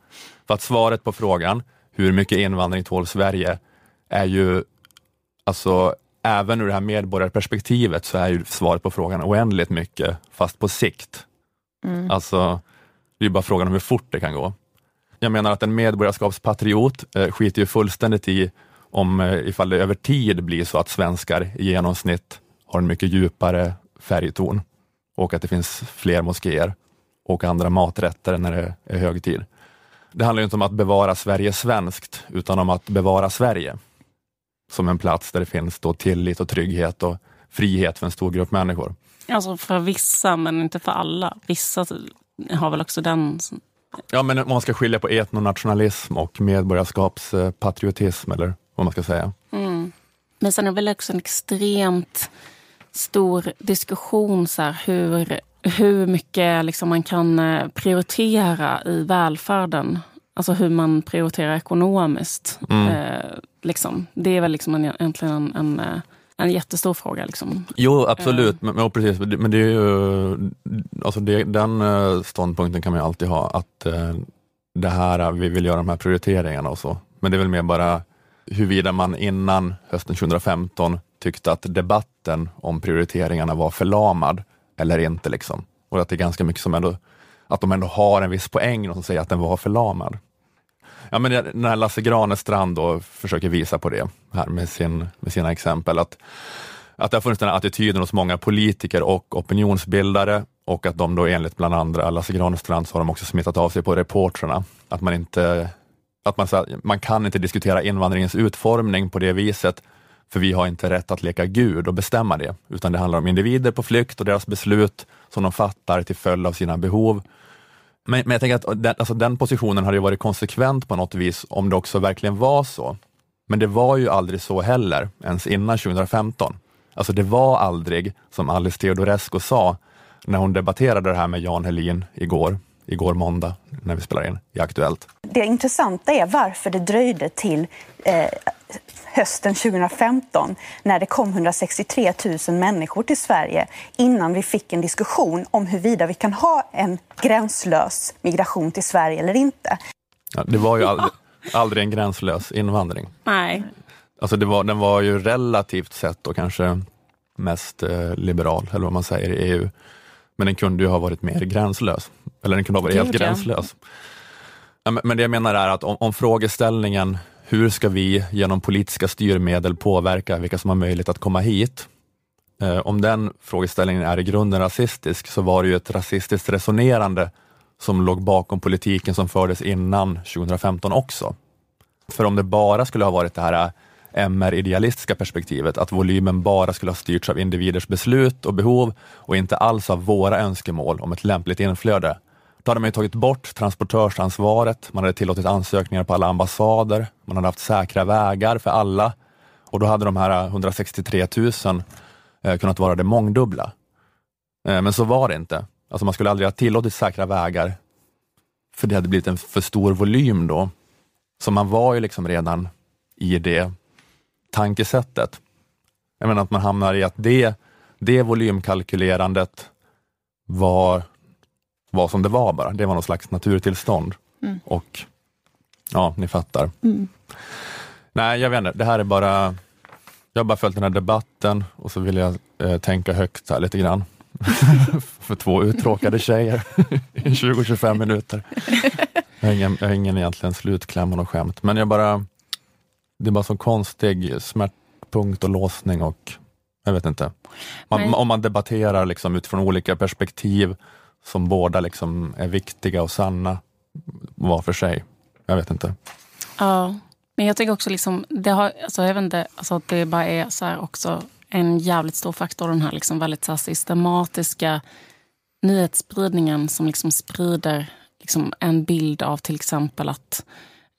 För att svaret på frågan, hur mycket invandring tål Sverige, är ju, alltså även ur det här medborgarperspektivet så är ju svaret på frågan oändligt mycket, fast på sikt. Alltså, det är bara frågan om hur fort det kan gå. Jag menar att en medborgarskapspatriot eh, skiter ju fullständigt i om eh, ifall det över tid blir så att svenskar i genomsnitt har en mycket djupare färgton och att det finns fler moskéer och andra maträtter när det är högtid. Det handlar ju inte om att bevara Sverige svenskt, utan om att bevara Sverige som en plats där det finns då tillit och trygghet och frihet för en stor grupp människor. Alltså för vissa, men inte för alla. Vissa har väl också den... Ja, men man ska skilja på etnonationalism och medborgarskapspatriotism, eller vad man ska säga. Men sen är det väl också en extremt stor diskussion så här, hur, hur mycket liksom man kan eh, prioritera i välfärden. Alltså hur man prioriterar ekonomiskt. Eh, liksom. Det är väl liksom en, egentligen en, en, eh, en jättestor fråga. Liksom. Jo, absolut, men, men, precis, men det är ju, alltså det, den eh, ståndpunkten kan man ju alltid ha, att eh, det här, vi vill göra de här prioriteringarna och så. Men det är väl mer bara huruvida man innan hösten 2015 tyckte att debatten om prioriteringarna var förlamad eller inte. Liksom. Och att det är ganska mycket som ändå, att de ändå har en viss poäng, och som säger att den var förlamad. Ja, men när Lasse Granestrand då försöker visa på det här med, sin, med sina exempel, att, att det har funnits den här attityden hos många politiker och opinionsbildare och att de då enligt bland andra Lasse Granestrand så har de också smittat av sig på reportrarna. Att man inte att man, så här, man kan inte diskutera invandringens utformning på det viset, för vi har inte rätt att leka Gud och bestämma det, utan det handlar om individer på flykt och deras beslut som de fattar till följd av sina behov. Men, men jag tänker att den, alltså den positionen hade ju varit konsekvent på något vis om det också verkligen var så. Men det var ju aldrig så heller, ens innan 2015. Alltså det var aldrig, som Alice Teodorescu sa, när hon debatterade det här med Jan Helin igår, igår måndag, när vi spelar in i Aktuellt. Det intressanta är varför det dröjde till eh, hösten 2015 när det kom 163 000 människor till Sverige innan vi fick en diskussion om huruvida vi kan ha en gränslös migration till Sverige eller inte. Ja, det var ju aldrig, aldrig en gränslös invandring. Nej. Alltså det var, den var ju relativt sett då kanske mest eh, liberal, eller vad man säger, i EU. Men den kunde ju ha varit mer gränslös. Eller den kunde ha varit helt gränslös. Men det jag menar är att om, om frågeställningen, hur ska vi genom politiska styrmedel påverka vilka som har möjlighet att komma hit? Eh, om den frågeställningen är i grunden rasistisk, så var det ju ett rasistiskt resonerande som låg bakom politiken som fördes innan 2015 också. För om det bara skulle ha varit det här MR-idealistiska perspektivet, att volymen bara skulle ha styrts av individers beslut och behov och inte alls av våra önskemål om ett lämpligt inflöde, då hade man ju tagit bort transportörsansvaret, man hade tillåtit ansökningar på alla ambassader, man hade haft säkra vägar för alla och då hade de här 163 000 eh, kunnat vara det mångdubbla. Eh, men så var det inte. Alltså man skulle aldrig ha tillåtit säkra vägar, för det hade blivit en för stor volym då. Så man var ju liksom redan i det tankesättet. Jag menar att man hamnar i att det, det volymkalkylerandet var, var som det var bara. Det var någon slags naturtillstånd. Och ja, ni fattar. Nej, jag vet inte. Det här är bara, jag har bara följt den här debatten och så vill jag eh, tänka högt här lite grann. För två uttråkade tjejer i 20-25 minuter. Jag har ingen, jag har ingen egentligen slutkläm och skämt, men jag bara, det bara så konstig smärtpunkt och låsning och jag vet inte. Man, om man debatterar liksom utifrån olika perspektiv som båda liksom är viktiga och sanna var för sig. Jag vet inte. Ja, men jag tycker också liksom, det har, alltså jag vet inte, alltså att det bara är så också en jävligt stor faktor, den här liksom väldigt så här systematiska nyhetsspridningen som liksom sprider liksom en bild av till exempel att,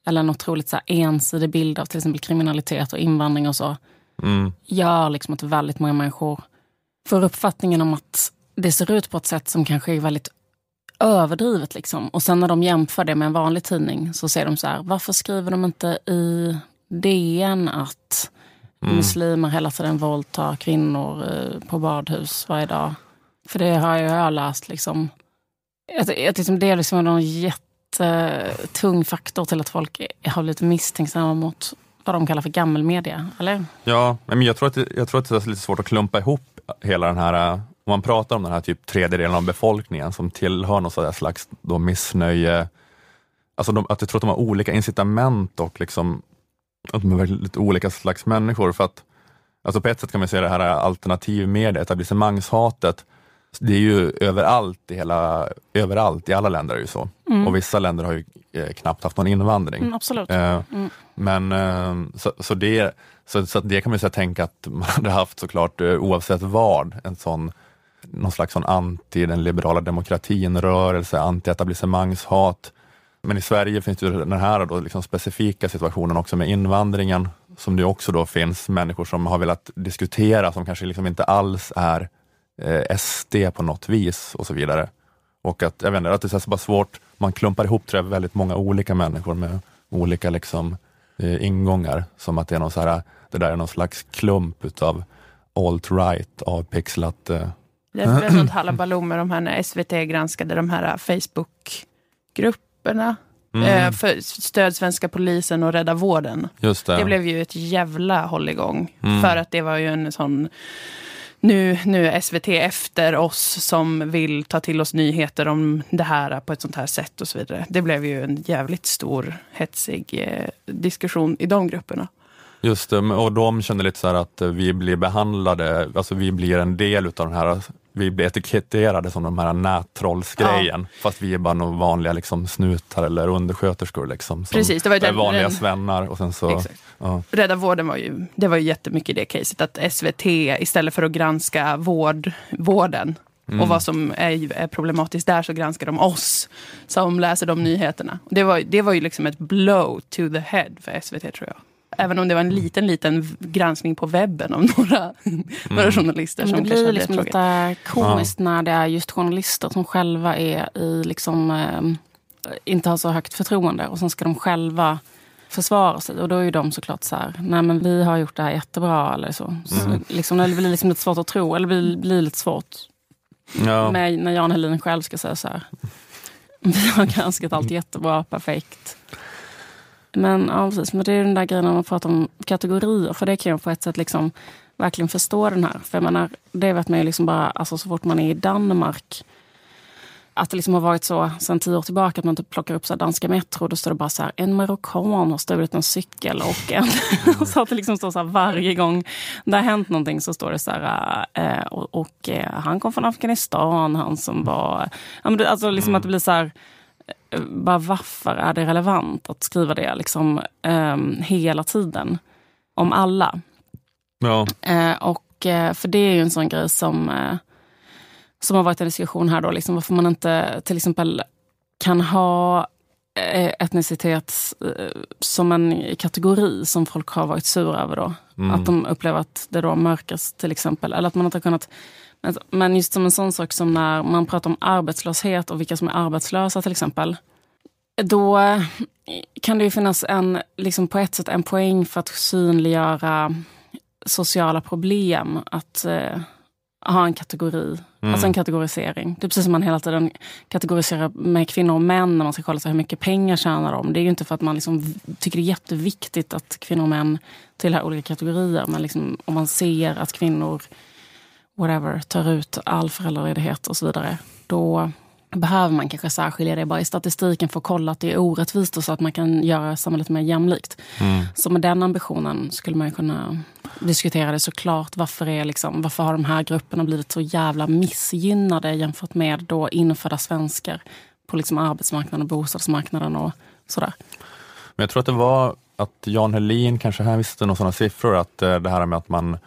eller en otroligt så ensidig bild av till exempel kriminalitet och invandring och så, Mm. gör liksom att väldigt många människor får uppfattningen om att det ser ut på ett sätt som kanske är väldigt överdrivet. Liksom. Och sen när de jämför det med en vanlig tidning så säger de så här, varför skriver de inte i DN att muslimer hela tiden våldtar kvinnor eh, på badhus varje dag? För det har jag, läst liksom Jag, jag tycker det är liksom en Eh, tung faktor till att folk har blivit misstänksamma mot vad de kallar för gammelmedia, eller? Ja, men jag tror, att det, jag tror att det är lite svårt att klumpa ihop hela den här, eh, om man pratar om den här typ tredjedelen av befolkningen som tillhör någon slags då missnöje, alltså de, att jag tror att de har olika incitament och liksom, att de är väldigt olika slags människor. För att, alltså på ett sätt kan man säga det här eh, alternativmedia, etablissemangshatet, det är ju överallt i, hela, överallt i alla länder är det ju så. Mm. Och vissa länder har ju eh, knappt haft någon invandring. Mm, absolut. Eh, Mm. Men eh, så, så, det, så, så det kan man ju säga, tänka att man hade haft såklart oavsett vad, en sån någon slags sån anti den liberala demokratin-rörelse, anti-etablissemangshat. Men i Sverige finns ju den här då liksom specifika situationen också med invandringen, som det också då finns människor som har velat diskutera, som kanske liksom inte alls är eh, SD på något vis och så vidare. Och att, jag vet inte, att det är så bara svårt, man klumpar ihop tror jag, väldigt många olika människor med olika liksom, eh, ingångar, som att det är någon så här, det där är någon slags klump utav alt-right avpixlat. Eh. Det blev något halabaloo med de här när SVT granskade de här Facebookgrupperna. Mm. Eh, för stöd svenska polisen och rädda vården. Just det. Det blev ju ett jävla hålligång. Mm. För att det var ju en sån... Nu, nu är SVT efter oss som vill ta till oss nyheter om det här på ett sånt här sätt och så vidare. Det blev ju en jävligt stor hetsig eh, diskussion i de grupperna. Just det, och de kände lite så här att eh, vi blir behandlade, alltså vi blir en del utav den här, vi blir etiketterade som de här nättrollsgrejen, fast vi är bara några vanliga liksom, snutar eller undersköterskor. Liksom, som Precis, det var ju den- vanliga den- svennar. Och sen så, ja. Rädda vården var ju, det var ju jättemycket i det caset. Att SVT istället för att granska vård, vården Mm. och vad som är, är problematiskt där så granskar de oss som läser de nyheterna. Det var, det var ju liksom ett blow to the head för SVT tror jag. Även om det var en liten, liten granskning på webben av några, några journalister som Men det kanske blir hade liksom lite komiskt när det är just journalister som själva är i liksom, eh, inte har så högt förtroende och sen ska de själva försvara sig. Och då är ju de såklart så här, nej men vi har gjort det här jättebra eller så. så Mm. liksom, det blir liksom lite svårt att tro, eller det blir, blir lite svårt Ja. med, när Jan Helin själv ska säga så här. Vi har granskat allt jättebra, perfekt. Men ja, precis. Men det är den där grejen när man pratar om kategorier. För det kan jag på ett sätt liksom verkligen förstå den här. För jag menar, det vet man ju liksom bara, alltså så fort man är i Danmark. Att det liksom har varit så sedan tio år tillbaka att man typ plockar upp så här danska Metro. Då står det bara så här, en marockan har stulit en cykel och en... så att det liksom står så här varje gång det har hänt någonting så står det så här, eh, och, och eh, han kom från Afghanistan, han som var... Ja, men det, alltså liksom att det blir så här, bara varför är det relevant att skriva det liksom ehm, hela tiden? Om alla. Ja. Eh, och, eh, för det är ju en sån grej som, eh, som har varit en diskussion här då, liksom varför man inte till exempel kan ha eh, etnicitet eh, som en kategori som folk har varit sura över då. Mm. Att de upplever att det då mörkas till exempel. Eller att man inte har kunnat men- men just som en sån sak som när man pratar om arbetslöshet och vilka som är arbetslösa till exempel. Då kan det ju finnas en, liksom på ett sätt en poäng för att synliggöra sociala problem. Att eh, ha en kategori, Mm. alltså en kategorisering. Det är precis som man hela tiden kategoriserar med kvinnor och män när man ska kolla så hur mycket pengar tjänar de. Det är ju inte för att man liksom tycker det är jätteviktigt att kvinnor och män tillhör olika kategorier. Men liksom, om man ser att kvinnor whatever, tar ut all föräldraledighet och så vidare. Då behöver man kanske särskilja det bara i statistiken för att kolla att det är orättvist och så att man kan göra samhället mer jämlikt. Mm. Så med den ambitionen skulle man kunna diskutera det såklart. Varför, är liksom, varför har de här grupperna blivit så jävla missgynnade jämfört med då infödda svenskar på liksom arbetsmarknaden och bostadsmarknaden och sådär. Men jag tror att det var att Jan Helin kanske hänvisade några sådana siffror, att eh, det här med att, man,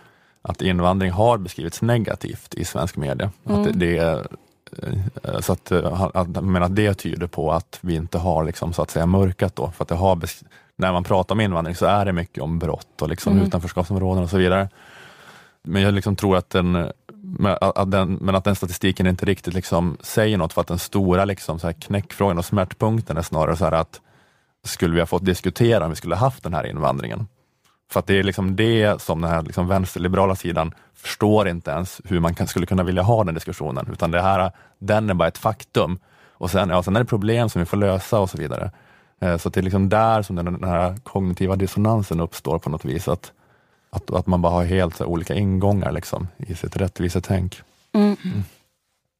att invandring har beskrivits negativt i svensk media. Mm. Att det, det, eh, så att, eh, att, men att det tyder på att vi inte har liksom, så att säga mörkat då. För att det har när man pratar om invandring så är det mycket om brott och liksom Mm. utanförskapsområden och så vidare. Men jag liksom tror att den, att den, men att den statistiken inte riktigt liksom säger något för att den stora liksom så här knäckfrågan och smärtpunkten är snarare så att skulle vi ha fått diskutera om vi skulle ha haft den här invandringen? För att det är liksom det som den här liksom vänsterliberala sidan förstår inte ens hur man kan, skulle kunna vilja ha den diskussionen, utan det här, den är bara ett faktum. Och sen, ja, sen är det problem som vi får lösa och så vidare. Eh, så det är liksom där som den, den här kognitiva dissonansen uppstår på något vis. Att, att, att man bara har helt så, olika ingångar liksom, i sitt rättvisetänk. Mm.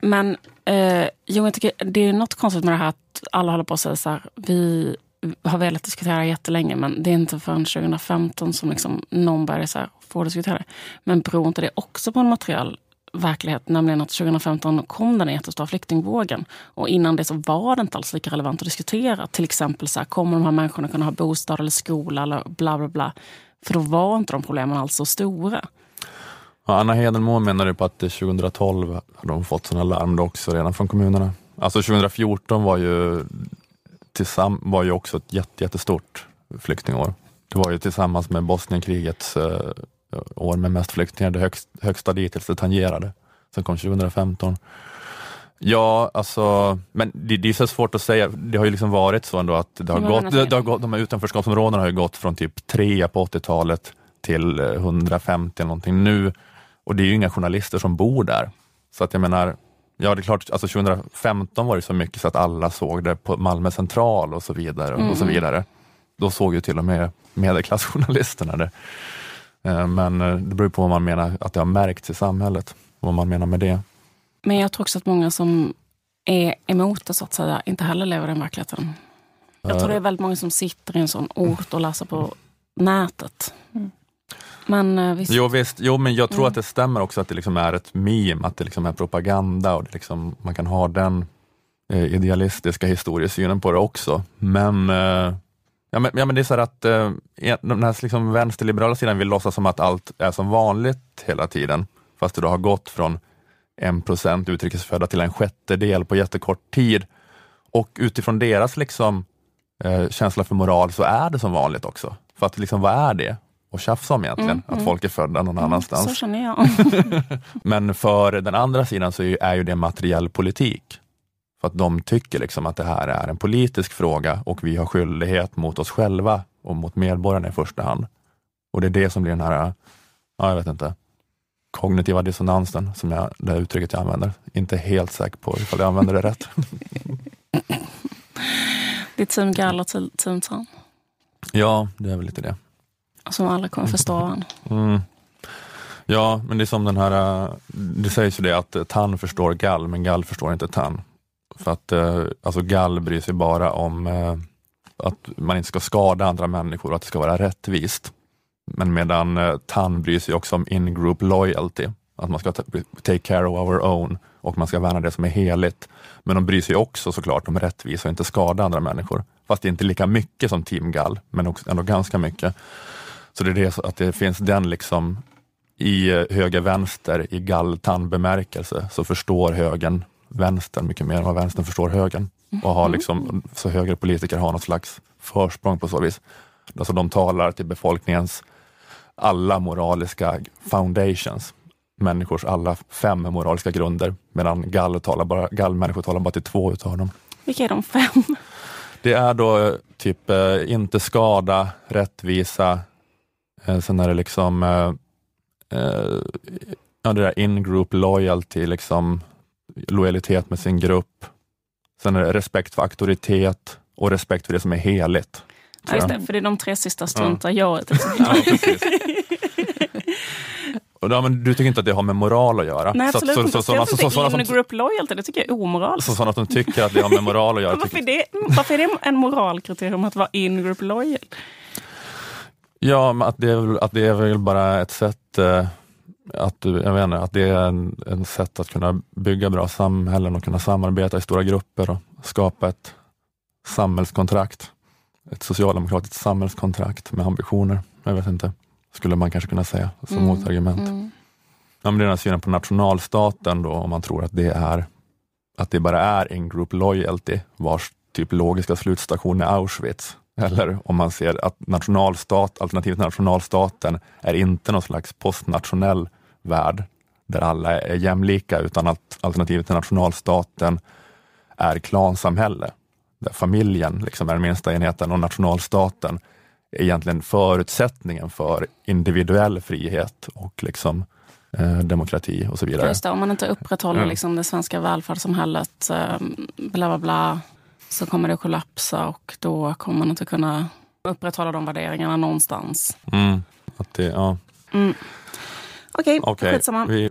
Men eh, jo, jag tycker det är något konstigt med det här att alla håller på att säga så här, vi har velat diskutera jättelänge men det är inte förrän 2015 som liksom någon började så här, få diskutera det. Men beror inte det också på en materiell verklighet, nämligen att 2015 kom den jättestora flyktingvågen. Och innan det så var det inte alls lika relevant att diskutera. Till exempel så här, kommer de här människorna kunna ha bostad eller skola eller bla bla bla. För då var inte de problemen alls så stora. Ja, Anna Hedenmo menar på att 2012 har de fått sådana larm också redan från kommunerna. Alltså 2014 var ju, tillsamm var ju också ett jätte, jättestort flyktingår. Det var ju tillsammans med Bosnienkrigets eh, år med mest flyktingar, det högst, högsta dittills det tangerade. Sen kom 2015. Ja, alltså, men det, det är så svårt att säga. Det har ju liksom varit så ändå att det har gått, det, det har gått, de här utanförskapsområdena har ju gått från typ 3 på 80-talet till eh, 150 eller någonting nu. Och det är ju inga journalister som bor där. Så att jag menar, ja det är klart, alltså 2015 var det så mycket så att alla såg det på Malmö central och så vidare. och så Mm. vidare. Då såg ju till och med medelklassjournalisterna det. Eh, Men eh, det beror på vad man menar att det har märkts i samhället. Vad man menar med det. Men jag tror också att många som är emot det så att säga inte heller lever i den verkligheten. Jag tror det är väldigt många som sitter i en sån ort och läser på nätet. Men eh, visst. Jo visst, jo, men jag tror Mm. att det stämmer också att det liksom är ett meme, att det liksom är propaganda och det liksom, man kan ha den eh, idealistiska historiesynen på det också. Men, eh, ja, men, ja, men det är så här att eh, den här liksom vänsterliberala sidan vill låtsas som att allt är som vanligt hela tiden, fast det då har gått från en procent utrikesfödda till en sjättedel på jättekort tid. Och utifrån deras liksom, eh, känsla för moral så är det som vanligt också. För att liksom, vad är det att tjafsa om egentligen? Mm, att mm. folk är födda någon annanstans. Så känner jag. Men för den andra sidan så är ju, det materiell politik. För att de tycker liksom att det här är en politisk fråga och vi har skyldighet mot oss själva och mot medborgarna i första hand. Och det är det som blir den här, ja jag vet inte, kognitiva dissonansen, som jag, det uttrycket jag använder. Inte helt säker på ifall jag använder det rätt. Det är team Gall och team- team Tan. Ja, det är väl lite det. Alltså, som alla kommer förstå varandra. Mm. Ja, men det är som den här, eh, det sägs ju det att eh, Tann förstår Gall, men Gall förstår inte Tann. För att eh, alltså Gall bryr sig bara om att man inte ska skada andra människor och att det ska vara rättvist. Men medan Tann bryr sig också om in-group loyalty, att man ska take care of our own och man ska värna det som är heligt. Men de bryr sig också såklart om rättvisa och inte skada andra människor. Fast det är inte lika mycket som Team Gall, men också ändå ganska mycket. Så det är det, att det finns den liksom i eh, höger-vänster, i gall-tann-bemärkelse, så förstår högern vänstern mycket mer än vad vänstern förstår högern. Och har liksom, så högerpolitiker har något slags försprång på så vis. Alltså de talar till befolkningens alla moraliska foundations, människors alla fem moraliska grunder, medan gall talar bara, gallmänniskor talar bara till två utav dem. Vilka är de fem? Det är då eh, typ eh, inte skada, rättvisa, sen är det liksom eh, eh, ja, det där in-group loyalty, liksom lojalitet med sin grupp. Sen är det respekt för auktoritet och respekt för det som är heligt. Ja, just det, för det är de tre sista struntar jag exempel. Ja. Och ja, men du tycker inte att det har med moral att göra? Nej, Så absolut så, inte. så, så, Jag så, så, tycker sådana in som, group loyalty, det tycker jag är omoraliskt. så, sådana som tycker att det har med moral att göra. Varför är, det, varför är det en moralkriterium att vara in group loyal? Ja, att det, är, väl- att det är väl bara ett sätt eh, att, du- jag vet inte, att det är en, en sätt att kunna bygga bra samhällen och kunna samarbeta i stora grupper och skapa ett samhällskontrakt. Ett socialdemokratiskt samhällskontrakt med ambitioner. Jag vet inte, skulle man kanske kunna säga som Mm, motargument. mm. Ja, men det är den här synen på nationalstaten då, om man tror att det är att det bara är in-group loyalty, vars typ logiska slutstation är Auschwitz. Eller om man ser att nationalstat, alternativet nationalstaten är inte någon slags postnationell värld där alla är jämlika, utan att alternativet till nationalstaten är klansamhälle, där familjen liksom är den minsta enheten och nationalstaten är egentligen förutsättningen för individuell frihet och liksom eh, demokrati och så vidare. Just det, om man inte upprätthåller Ja. liksom det svenska välfärdssamhället, eh, bla bla bla, så kommer det att kollapsa och då kommer man inte kunna upprätthålla de värderingarna någonstans. Mm, att det, ja. Mm. Okej, Okej, skitsamma. vi,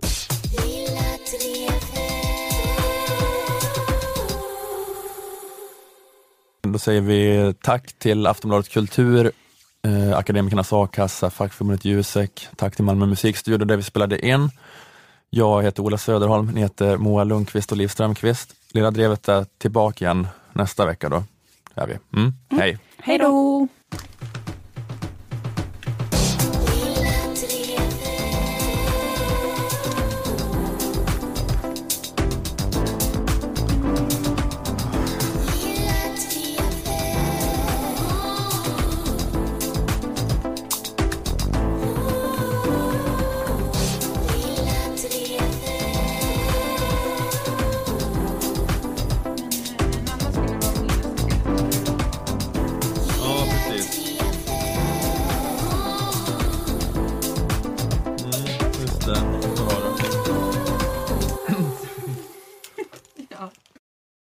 Då säger vi tack till Aftonbladet Kultur, eh, Akademikernas A-kassa, fackförbundet Jusek. Tack till Malmö musikstudio där vi spelade in. Jag heter Ola Söderholm, ni heter Moa Lundqvist och Liv Strömqvist. Lilla Drevet är tillbaka igen nästa vecka då. Är vi. Mm. Hej! Hej då!